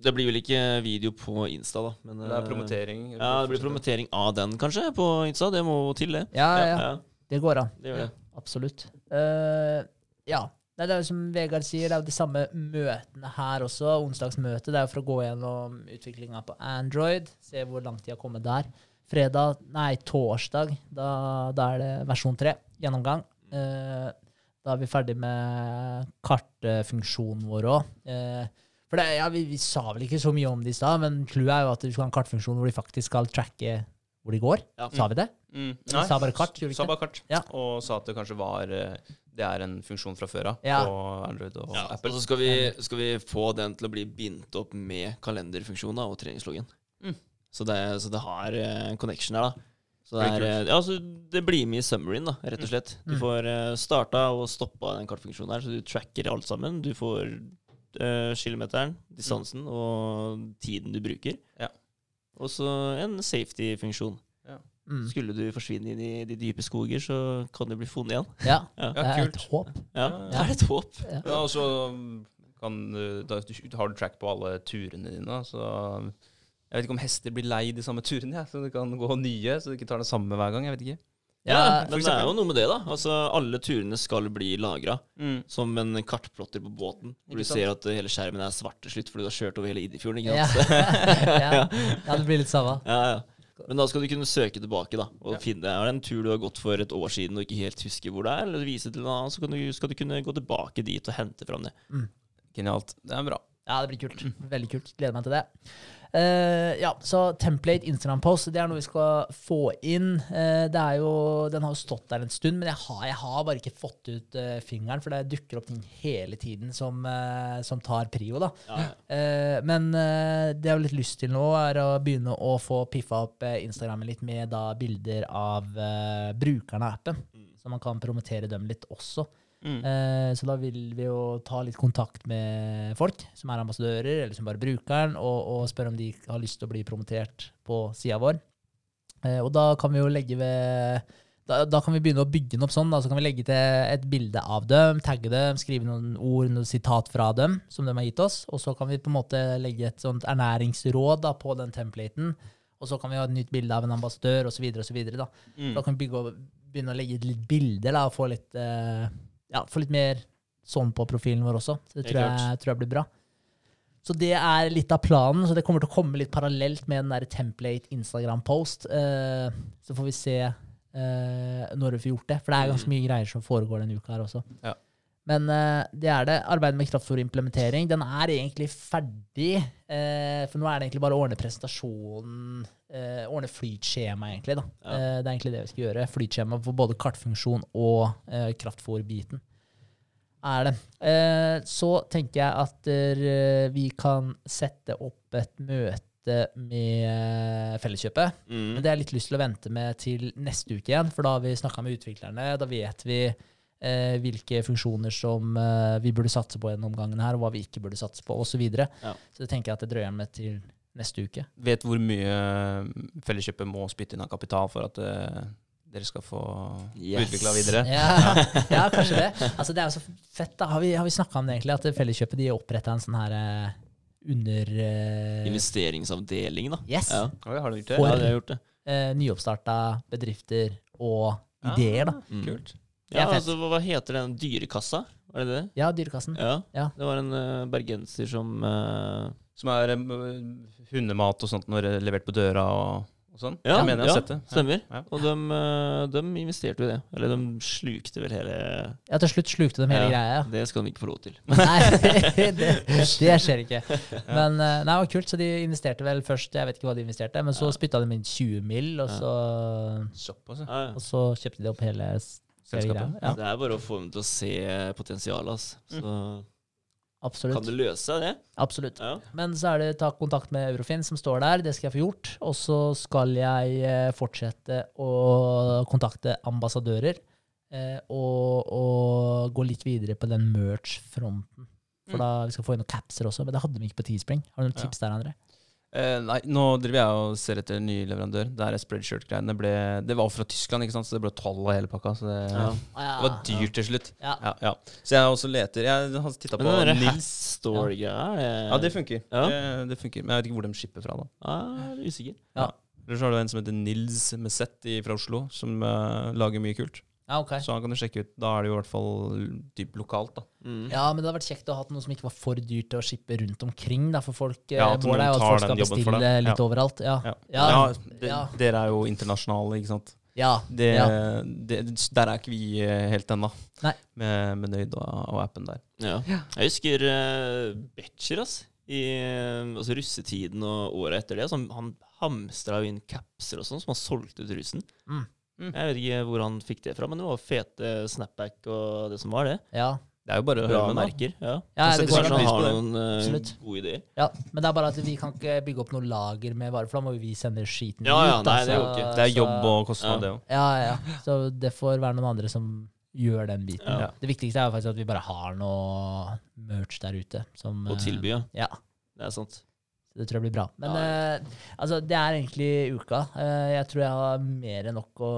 Det blir vel ikke video på Insta, da. Men, Det er eh, promotering. Ja, det blir promotering av den, kanskje, på Insta. Det må til, det. Ja, ja, ja. Ja, Det går an. det gjør det. Absolutt. Uh, ja. Nei, det er jo som Vegard sier, det er jo de samme møtene her også. Onsdagsmøtet. det er jo for å gå gjennom utviklinga på Android, se hvor langt de har kommet der. Fredag, nei, torsdag, da, da er det versjon 3, gjennomgang. Eh, da er vi ferdig med kartfunksjonen vår òg. for det, ja, vi, vi sa vel ikke så mye om det i stad, men clouet er jo at vi skal ha en kartfunksjon hvor de faktisk skal tracke hvor de går. Ja. Sa vi det? Mm. Vi sa bare kart, gjorde vi Sa bare kart. Ja. Og sa at det kanskje var eh, Det er en funksjon fra før av Ja. på Android og Ja, og Apple. så skal vi, skal vi få den til å bli bindt opp med kalenderfunksjonen og treningsloggen. Mm. Så, det, så det har eh, en connection her, da. Så det, er, eh, ja, så det blir med i summaryen, da, rett og slett. Du Mm. får uh, starta og stoppa den kartfunksjonen her, så du tracker alt sammen. Du får uh, kilometeren, distansen og tiden du bruker. Ja. Og så en safety-funksjon. Mm. Skulle du forsvinne inn i de dype skoger, så kan du bli funnet igjen. Ja, Ja, det er kult. et håp. ja. Ja. Det er et håp. Ja. Ja, og så kan du da, du- har du track på alle turene dine. Så jeg vet ikke om hester blir lei de samme turene, ja, så det kan gå nye, så du ikke tar det samme hver gang. Jeg vet ikke. Ja, Ja, men det er jo noe med det, da. Altså, Alle turene skal bli lagra Mm. som en kartplotter på båten. Hvor du ser at hele skjermen er svart til slutt fordi du har kjørt over hele Idifjorden, ikke sant? ja. ja, det blir litt samme. Ja, ja. Men da skal du kunne søke tilbake da og Ja. finne Er det en tur du har gått for et år siden og ikke helt husker hvor det er, eller vise til en annen, så kan du, skal du kunne gå tilbake dit og hente fram det. Genialt. Det er bra. Ja, det blir kult. Veldig kult. Gleder meg til det. Uh, ja, så template Instagram-post, det er noe vi skal få inn. Uh, det er jo, Den har jo stått der en stund, men jeg har, jeg har bare ikke fått ut uh, fingeren, for det dukker opp ting hele tiden som, som tar prio. da. Ja, ja. Men det jeg har litt lyst til nå, er å begynne å få piffa opp Instagrammen litt med da bilder av brukerne av appen. Så man kan promotere dem litt også. Mm. Eh, så da vil vi jo ta litt kontakt med folk som er ambassadører, eller som bare bruker den, og, og spørre om de har lyst til å bli promotert på sida vår. Eh, og da kan vi jo legge ved da, da kan vi begynne å bygge den opp sånn. Da. Så kan vi legge til et bilde av dem, tagge dem, skrive noen ord, noen sitat fra dem som de har gitt oss. Og så kan vi på en måte legge et sånt ernæringsråd da, på den templaten. Og så kan vi ha et nytt bilde av en ambassadør osv. Da. Mm. da kan vi bygge, begynne å legge ut litt bilder da, og få litt, eh, ja, få litt mer sånn på profilen vår også. Så det tror jeg, tror jeg blir bra. Så det er litt av planen. Så det kommer til å komme litt parallelt med den der template Instagram-post. Uh, så får vi se uh, når vi får gjort det. For det er ganske mye greier som foregår denne uka her også. Ja. Men uh, det er det. Arbeidet med kraftfull implementering, den er egentlig ferdig. For nå er det egentlig bare å ordne presentasjonen, eh, ordne flytskjema, egentlig. da. Ja. Eh, det er egentlig det vi skal gjøre. Flytskjema for både kartfunksjon og eh, kraftfòrbiten. Er det. Eh, så tenker jeg at eh, vi kan sette opp et møte med eh, Felleskjøpet. Mm. Men det har jeg litt lyst til å vente med til neste uke igjen, for da har vi snakka med utviklerne. Da vet vi eh, hvilke funksjoner som eh, vi burde satse på gjennom gangen omgangen her, og hva vi ikke burde satse på, osv. Så, videre. Ja. så det tenker jeg at det drøyer med til neste uke. Vet hvor mye Felleskjøpet må spytte inn av kapital for at uh, dere skal få Yes. utvikla videre? Ja, ja, kanskje det. Altså, det er jo så fett, da. Har vi, har vi snakka om det, egentlig? At Felleskjøpet de oppretta en sånn her uh, under uh, Investeringsavdeling, da. Yes. Ja. Oi, har du gjort det? For- ja, har gjort det. eh, nyoppstarta bedrifter og ideer, da. Mm. Kult. Er Ja, altså, hva, heter den? Dyrekassa? Var det det? Ja, Dyrekassen. Ja. Ja. Det var en bergenser som Som er eh, hundemat og sånt når det er levert på døra og, og sånn? Ja, jeg mener jeg ja, har sett det. Stemmer. Ja. Og de, eh, de investerte jo i det. Eller de slukte vel hele Ja, til slutt slukte de hele Ja. greia. Det skal de ikke få lov til. Nei, det, det skjer ikke. Men eh, nei, det var kult, så de investerte vel først Jeg vet ikke hva de investerte, men så Ja. spytta de inn 20 mill., og så, Såpass, ja. Ja, ja. og så kjøpte de opp hele Selskapet. Ja, Det er bare å få dem til å se potensialet, altså. Så Absolutt. Kan du løse det? Absolutt. Ja. Men så er det ta kontakt med Eurofin, som står der. Det skal jeg få gjort. Og så skal jeg eh, fortsette å kontakte ambassadører. eh, Og, og gå litt videre på den merch-fronten. For Mm. da vi skal få inn noen capser også. Men det hadde vi ikke på Teespring. Har du noen Ja. tips der, André? Eh, nei, nå driver jeg og ser etter en ny leverandør. Det er spreadshirt-greiene ble Det var fra Tyskland, ikke sant, så det ble tolv av hele pakka. Så det, Ja. det var dyrt til slutt. Ja. Ja, ja. Så jeg også leter Jeg har titta på Men Nils. Store-greia er- Ja, det funker. Ja. Det, det funker. Men jeg vet ikke hvor de shipper fra, da. Ja, usikker. er usikker. Eller så har du en som heter Nils med fra Oslo, som uh, lager mye kult. Ja, ok. Så han kan du sjekke ut. Da er det jo i hvert fall typ lokalt, da. Mm. Ja, men det hadde vært kjekt å ha noe som ikke var for dyrt å shippe rundt omkring. Da, for folk, eh, Ja, at målet er jo at folk skal den jobben for bestille litt Ja. overalt. Ja. Ja, Ja. ja, de, Ja. Dere er jo internasjonale, ikke sant. Ja. Det, Ja. det, der er ikke vi eh, helt ennå, med, med Nøyd og, og appen der. Ja. Jeg husker uh, Betcher, altså. I eh, altså russetiden og året etter det. Så han hamstra inn capser og sånn, som han solgte ut rusen. Mm. Mm. Jeg vet ikke hvor han fikk det fra, men det var fete snapback og det som var det. ja. Det er jo bare å høre med, merker. Ja. Ja, det går an. har noen uh, gode ideer. Ja, men det er bare at vi kan ikke bygge opp noe lager med varer, for da må vi sende skiten Ja, ja, ut. Nei, altså. det er ikke. Det er jobb og kostnad, Ja. det òg. Ja, ja. Så det får være noen andre som gjør den biten. Ja. Det viktigste er faktisk at vi bare har noe merch der ute. Som, Å eh, tilby, ja. Ja, Det er sant. Det tror jeg blir bra. Men Ja, eh, altså, det er egentlig uka. Eh, jeg tror jeg har mer enn nok å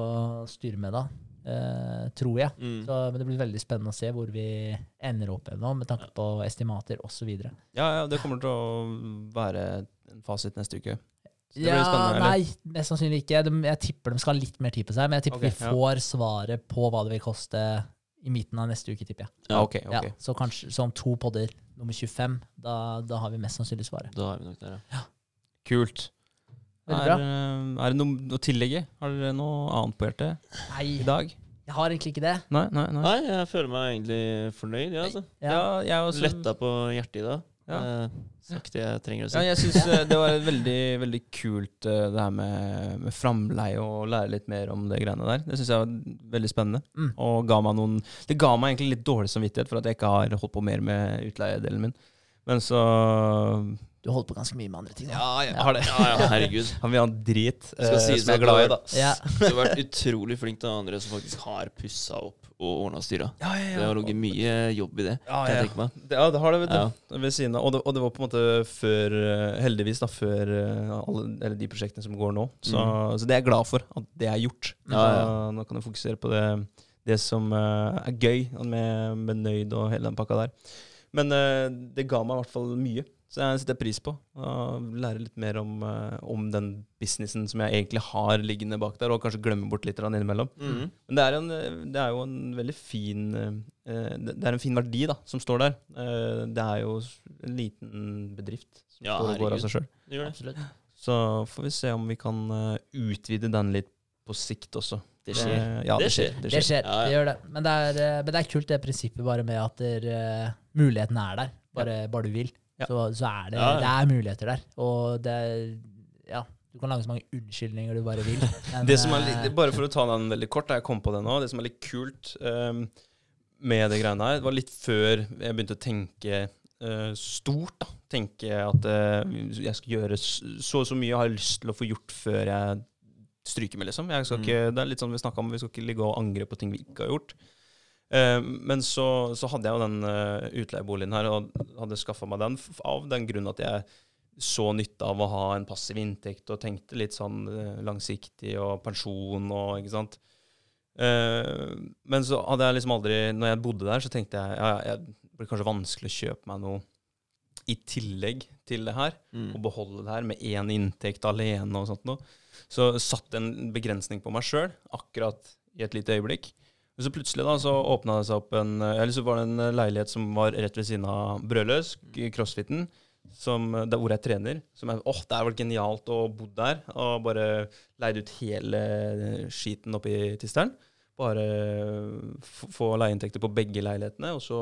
styre med da. eh, tror jeg. Mm. Så, men det blir veldig spennende å se hvor vi ender opp nå, med tanke på estimater osv. Ja, ja, det kommer til å være en fasit neste uke. Det Ja, nei, mest sannsynlig ikke. De, jeg tipper de skal ha litt mer tid på seg, men jeg tipper okay, vi ja. får svaret på hva det vil koste i midten av neste uke, tipper jeg. Ja, okay, okay. Ja, så kanskje så om to podder, nummer 25, da, da har vi mest sannsynlig svaret. Da har vi nok det, ja. Kult. Er, eh, er det noe å tillegge? Har dere noe annet på hjertet Nei, i dag? jeg har egentlig ikke det. Nei, nei, nei. Nei, jeg føler meg egentlig fornøyd, ja, altså. Ja. jeg også. Letta på hjertet i dag. Ja. Eh, sagt det jeg trenger å si. Ja, jeg syns det var veldig, veldig kult eh, det her med, med framleie og lære litt mer om det greiene der. Det syns jeg var veldig spennende. Mm. Og ga meg noen Det ga meg egentlig litt dårlig samvittighet for at jeg ikke har holdt på mer med utleiedelen min. Men så Du holdt på ganske mye med andre ting. da. Ja, jeg har det. Ja, ja, herregud. Han vil ha en drit eh, Skal sies som jeg er glad i, da. Ja. Du har vært utrolig flink til andre som faktisk har pussa opp og ordna styra. Ja, ja, Det har ligget mye jobb i det, Ja, kan jeg tenke meg. Det, ja, det har det, vet du. Ja. Ved siden av. Og det, og det var på en måte før eh, Heldigvis, da, før eh, alle, eller de prosjektene som går nå. Så, så det er jeg glad for at det er gjort. Mm. Ja, ja. Nå kan jeg fokusere på det, det som eh, er gøy, med, med Nøyd og hele den pakka der. Men det ga meg i hvert fall mye. Så jeg setter pris på å lære litt mer om, eh, om den businessen som jeg egentlig har liggende bak der, og kanskje glemme bort litt innimellom. Mm. Men det er, en, det er jo en veldig fin eh, Det er en fin verdi da, som står der. Eh, Det er jo en liten bedrift som Ja, går av seg sjøl. Så får vi se om vi kan utvide den litt på sikt også. Det skjer. ja, Det det skjer. skjer. Det skjer. skjer, Ja, ja. det gjør det. Men det, er, men det er kult det prinsippet bare med at der, muligheten er der, bare, bare du vil. Ja. Så, så er det, Ja, ja. det er muligheter der. Og det Ja, du kan lage så mange unnskyldninger du bare vil. men, Det som er eh, litt, bare for å ta den veldig kort, jeg kom på det nå. Det som er litt kult um, med det greiene her, var litt før jeg begynte å tenke uh, stort. da. Tenke at uh, jeg skal gjøre så og så mye jeg har lyst til å få gjort før jeg stryker med, liksom. Jeg skal Mm. ikke, det er litt sånn vi snakka om, vi skal ikke ligge og angre på ting vi ikke har gjort. Eh, men så, så hadde jeg jo den uh, utleieboligen her, og hadde skaffa meg den av den grunn at jeg så nytte av å ha en passiv inntekt, og tenkte litt sånn eh, langsiktig og pensjon og ikke sant. Eh, men så hadde jeg liksom aldri Når jeg bodde der, så tenkte jeg ja, ja, det blir kanskje vanskelig å kjøpe meg noe i tillegg til det her, Mm. og beholde det her med én inntekt alene og sånt noe. Så satt en begrensning på meg sjøl, akkurat i et lite øyeblikk. Men så plutselig da, så åpna det seg opp en Eller så var det en leilighet som var rett ved siden av Brødløs, crossfiten, som, der hvor jeg trener. Som jeg, åh, det er vel genialt å bo der, og bare leide ut hele skiten oppi tisteren. Bare få leieinntekter på begge leilighetene, og så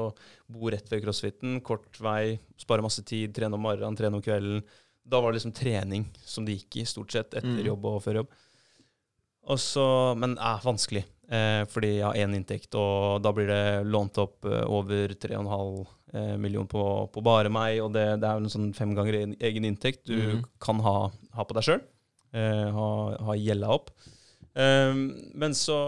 bo rett ved crossfiten. Kort vei, spare masse tid, trene om morgenen, trene om kvelden. Da var det liksom trening som det gikk i, stort sett, etter Mm. jobb og før jobb. Og så, men er vanskelig, eh, fordi jeg har én inntekt, og da blir det lånt opp eh, over 3,5 eh, million på, på bare meg, og det, det er jo en sånn fem ganger egen- inntekt du mm. kan ha, ha på deg sjøl. Eh, ha, ha gjelda opp. Eh, men så,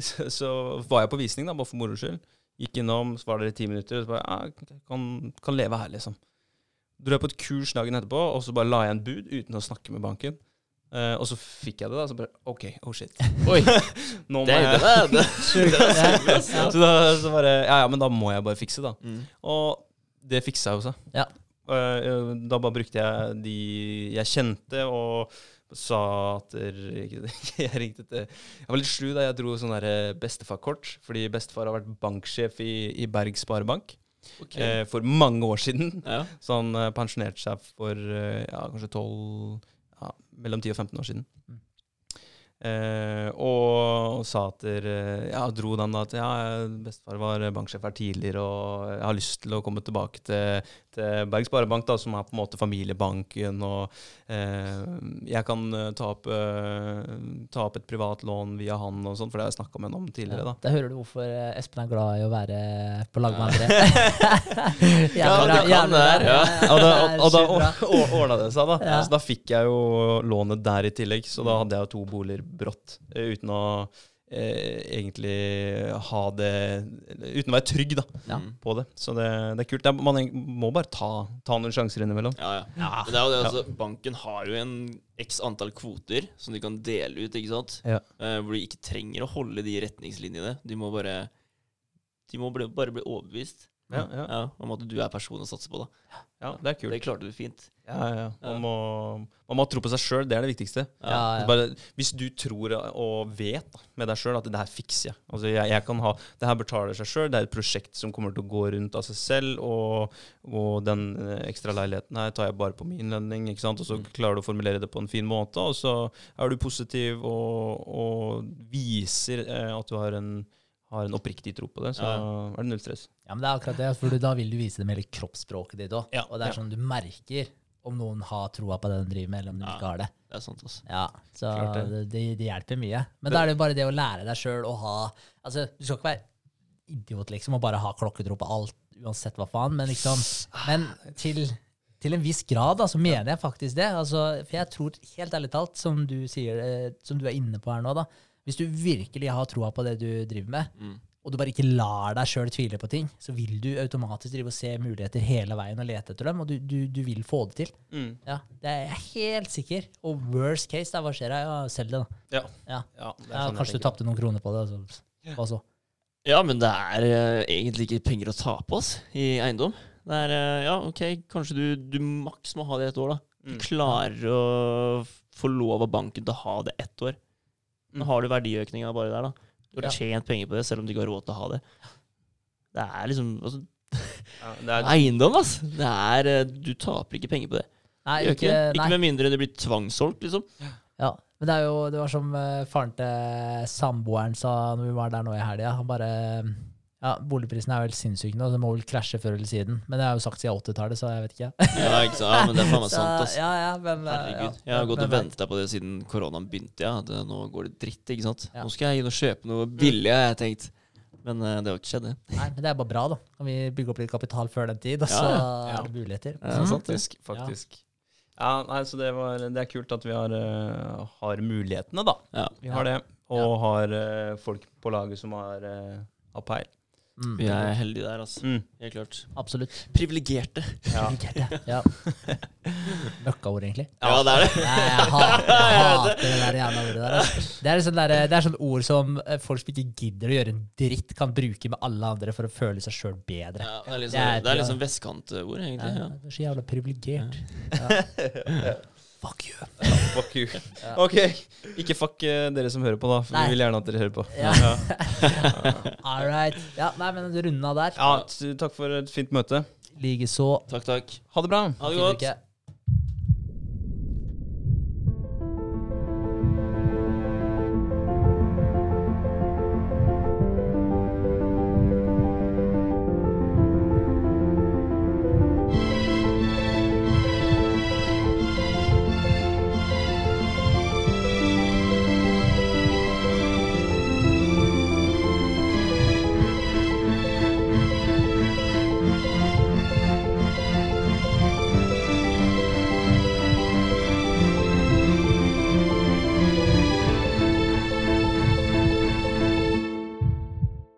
så var jeg på visning, da, bare for moro skyld. Gikk innom, så var det ti minutter, og så bare ja, kan, kan leve her, liksom. Dro jeg på et kurs dagen etterpå, og så bare la jeg en bud uten å snakke med banken. Eh, og så fikk jeg det, da. Så bare OK, oh shit. Oi, Nå må det, jeg det, det, så, da, så bare Ja ja, men da må jeg bare fikse, da. Mm. Og det fiksa jo seg. Ja. Uh, da bare brukte jeg de jeg kjente, og sa at Jeg ringte til Jeg var litt slu da jeg dro sånn der bestefarkort, fordi bestefar har vært banksjef i, i Berg Sparebank Okay. Uh, for mange år siden. Ja. Så han pensjonerte seg for ja, kanskje 12 ja, Mellom 10 og 15 år siden. Mm. Eh, og sa at der, Ja, dro den da at ja, bestefar var banksjef her tidligere, og jeg har lyst til å komme tilbake til, til Berg Sparebank, da, som er på en måte familiebanken, og eh, jeg kan eh, ta opp, eh, ta opp et privat lån via han og sånn, for det har jeg snakka med han om tidligere, da. Da hører du hvorfor eh, Espen er glad i å være på lag med andre. Ja, bra, det jævlig bra. være, ja. Og da, og, og da ordna det seg, da. Ja. Så da fikk jeg jo lånet der i tillegg. Så da hadde jeg jo to boliger brått, eh, uten å eh, egentlig ha det Uten å være trygg da, Ja. Mm. på det. Så det, det er kult. Det er, man må bare ta, ta noen sjanser innimellom. Ja, ja. Men det er jo det, altså, Banken har jo en x antall kvoter som de kan dele ut, ikke sant? Ja. Eh, hvor de ikke trenger å holde de retningslinjene. De må bare De må bli, bare bli overbevist Ja, ja. ja, om at du er personen å satse på. da ja det er kult. Det klarte du fint. Ja, ja. Man, må, man må tro på seg sjøl, det er det viktigste. Ja, ja. Bare, hvis du tror og vet da, med deg sjøl at det her fikser jeg altså jeg, jeg kan ha, Det her betaler seg sjøl. Det er et prosjekt som kommer til å gå rundt av seg selv. Og, og den eh, ekstra leiligheten her tar jeg bare på min lønning. ikke sant? Og så klarer du å formulere det på en fin måte. Og så er du positiv og, og viser eh, at du har en, har en oppriktig tro på det. Så Ja. er det null stress. Ja, men det er akkurat det, for da vil du vise det med hele kroppsspråket ditt òg. Ja, og det er ja. sånn du merker om noen har troa på det de driver med, eller om de Ja. ikke har det. Det er sant, altså. Ja, så det. det. Det, hjelper mye. Men da er det jo bare det å lære deg sjøl å ha Altså, du skal ikke være idiot, liksom, og bare ha klokketro på alt, uansett hva faen, men liksom Men til, til en viss grad, da, så mener jeg faktisk det. Altså, for jeg tror, helt ærlig talt, som du sier, eh, som du er inne på her nå, da Hvis du virkelig har troa på det du driver med, Mm. Og du bare ikke lar deg sjøl tvile på ting, så vil du automatisk drive og se muligheter hele veien og lete etter dem, og du, du, du vil få det til. Mm. Ja, Det er jeg helt sikker. Og worst case, da, hva skjer? Ja, selg det, da. Ja. Ja. Ja, det sånn kanskje du tapte noen kroner på det. Altså. Hva så? Ja, men det er uh, egentlig ikke penger å tape oss i eiendom. Det er uh, Ja, OK, kanskje du, du maks må ha det et år, da. Du Mm. klarer å få lov av banken til å ha det ett år. Nå Mm. har du verdiøkninga bare der, da. Du har tjent penger på det, selv om du ikke har råd til å ha det. Det er liksom altså, Ja, det er, Eiendom, altså. Det er eh, Du taper ikke penger på det. Nei, ikke, ikke med mindre det blir tvangssolgt, liksom. Ja, men det er jo Det var som eh, faren til samboeren sa når vi var der nå i helga. Han bare Ja, boligprisen er vel sinnssyke nå, så det må vel krasje før eller siden. Men det har jo sagt siden 80-tallet, så jeg vet ikke. Ja, ikke sant? ja, men det er faen meg sant, Altså. ja, ja, men, eh, Herregud. ja, Jeg har gått men- og ventet på det siden koronaen begynte. Ja. Det, nå går det dritt, ikke sant. Ja. Nå skal jeg inn og kjøpe noe billig, har jeg tenkt. Men uh, det har ikke skjedd, det. Nei, men det er bare bra, da. Kan vi bygge opp litt kapital før den tid, og så ja. er det muligheter. Ja, sant det. Faktisk. faktisk. Ja, nei, så det, var, det er kult at vi har, uh, har mulighetene, da. Ja. Vi har det. Og har uh, folk på laget som har, uh, har peil. Mm, Vi er heldige der, altså. Mm. Helt klart. Absolutt. Privilegerte. Ja. Ja. Møkkaord, egentlig. Ja, det er det. Nei, jeg hater, jeg hater det der jævla ordet der. altså. Det er sånn, der, det er sånn ord som eh, folk som ikke gidder å gjøre en dritt, kan bruke med alle andre for å føle seg sjøl bedre. Ja, det er litt Det sånn, er- ja. sånn vestkantord, egentlig. Ja, Ja. det er så jævla privilegert. Ja. Fuck you. Fuck you. Ok, ikke fuck uh, dere som hører på, da. For Nei. vi vil gjerne at dere hører på. Ja. All right. Ja, nei, men runda der. Ja, takk for et fint møte. Likeså. Takk, takk. Ha det bra. Ha det godt.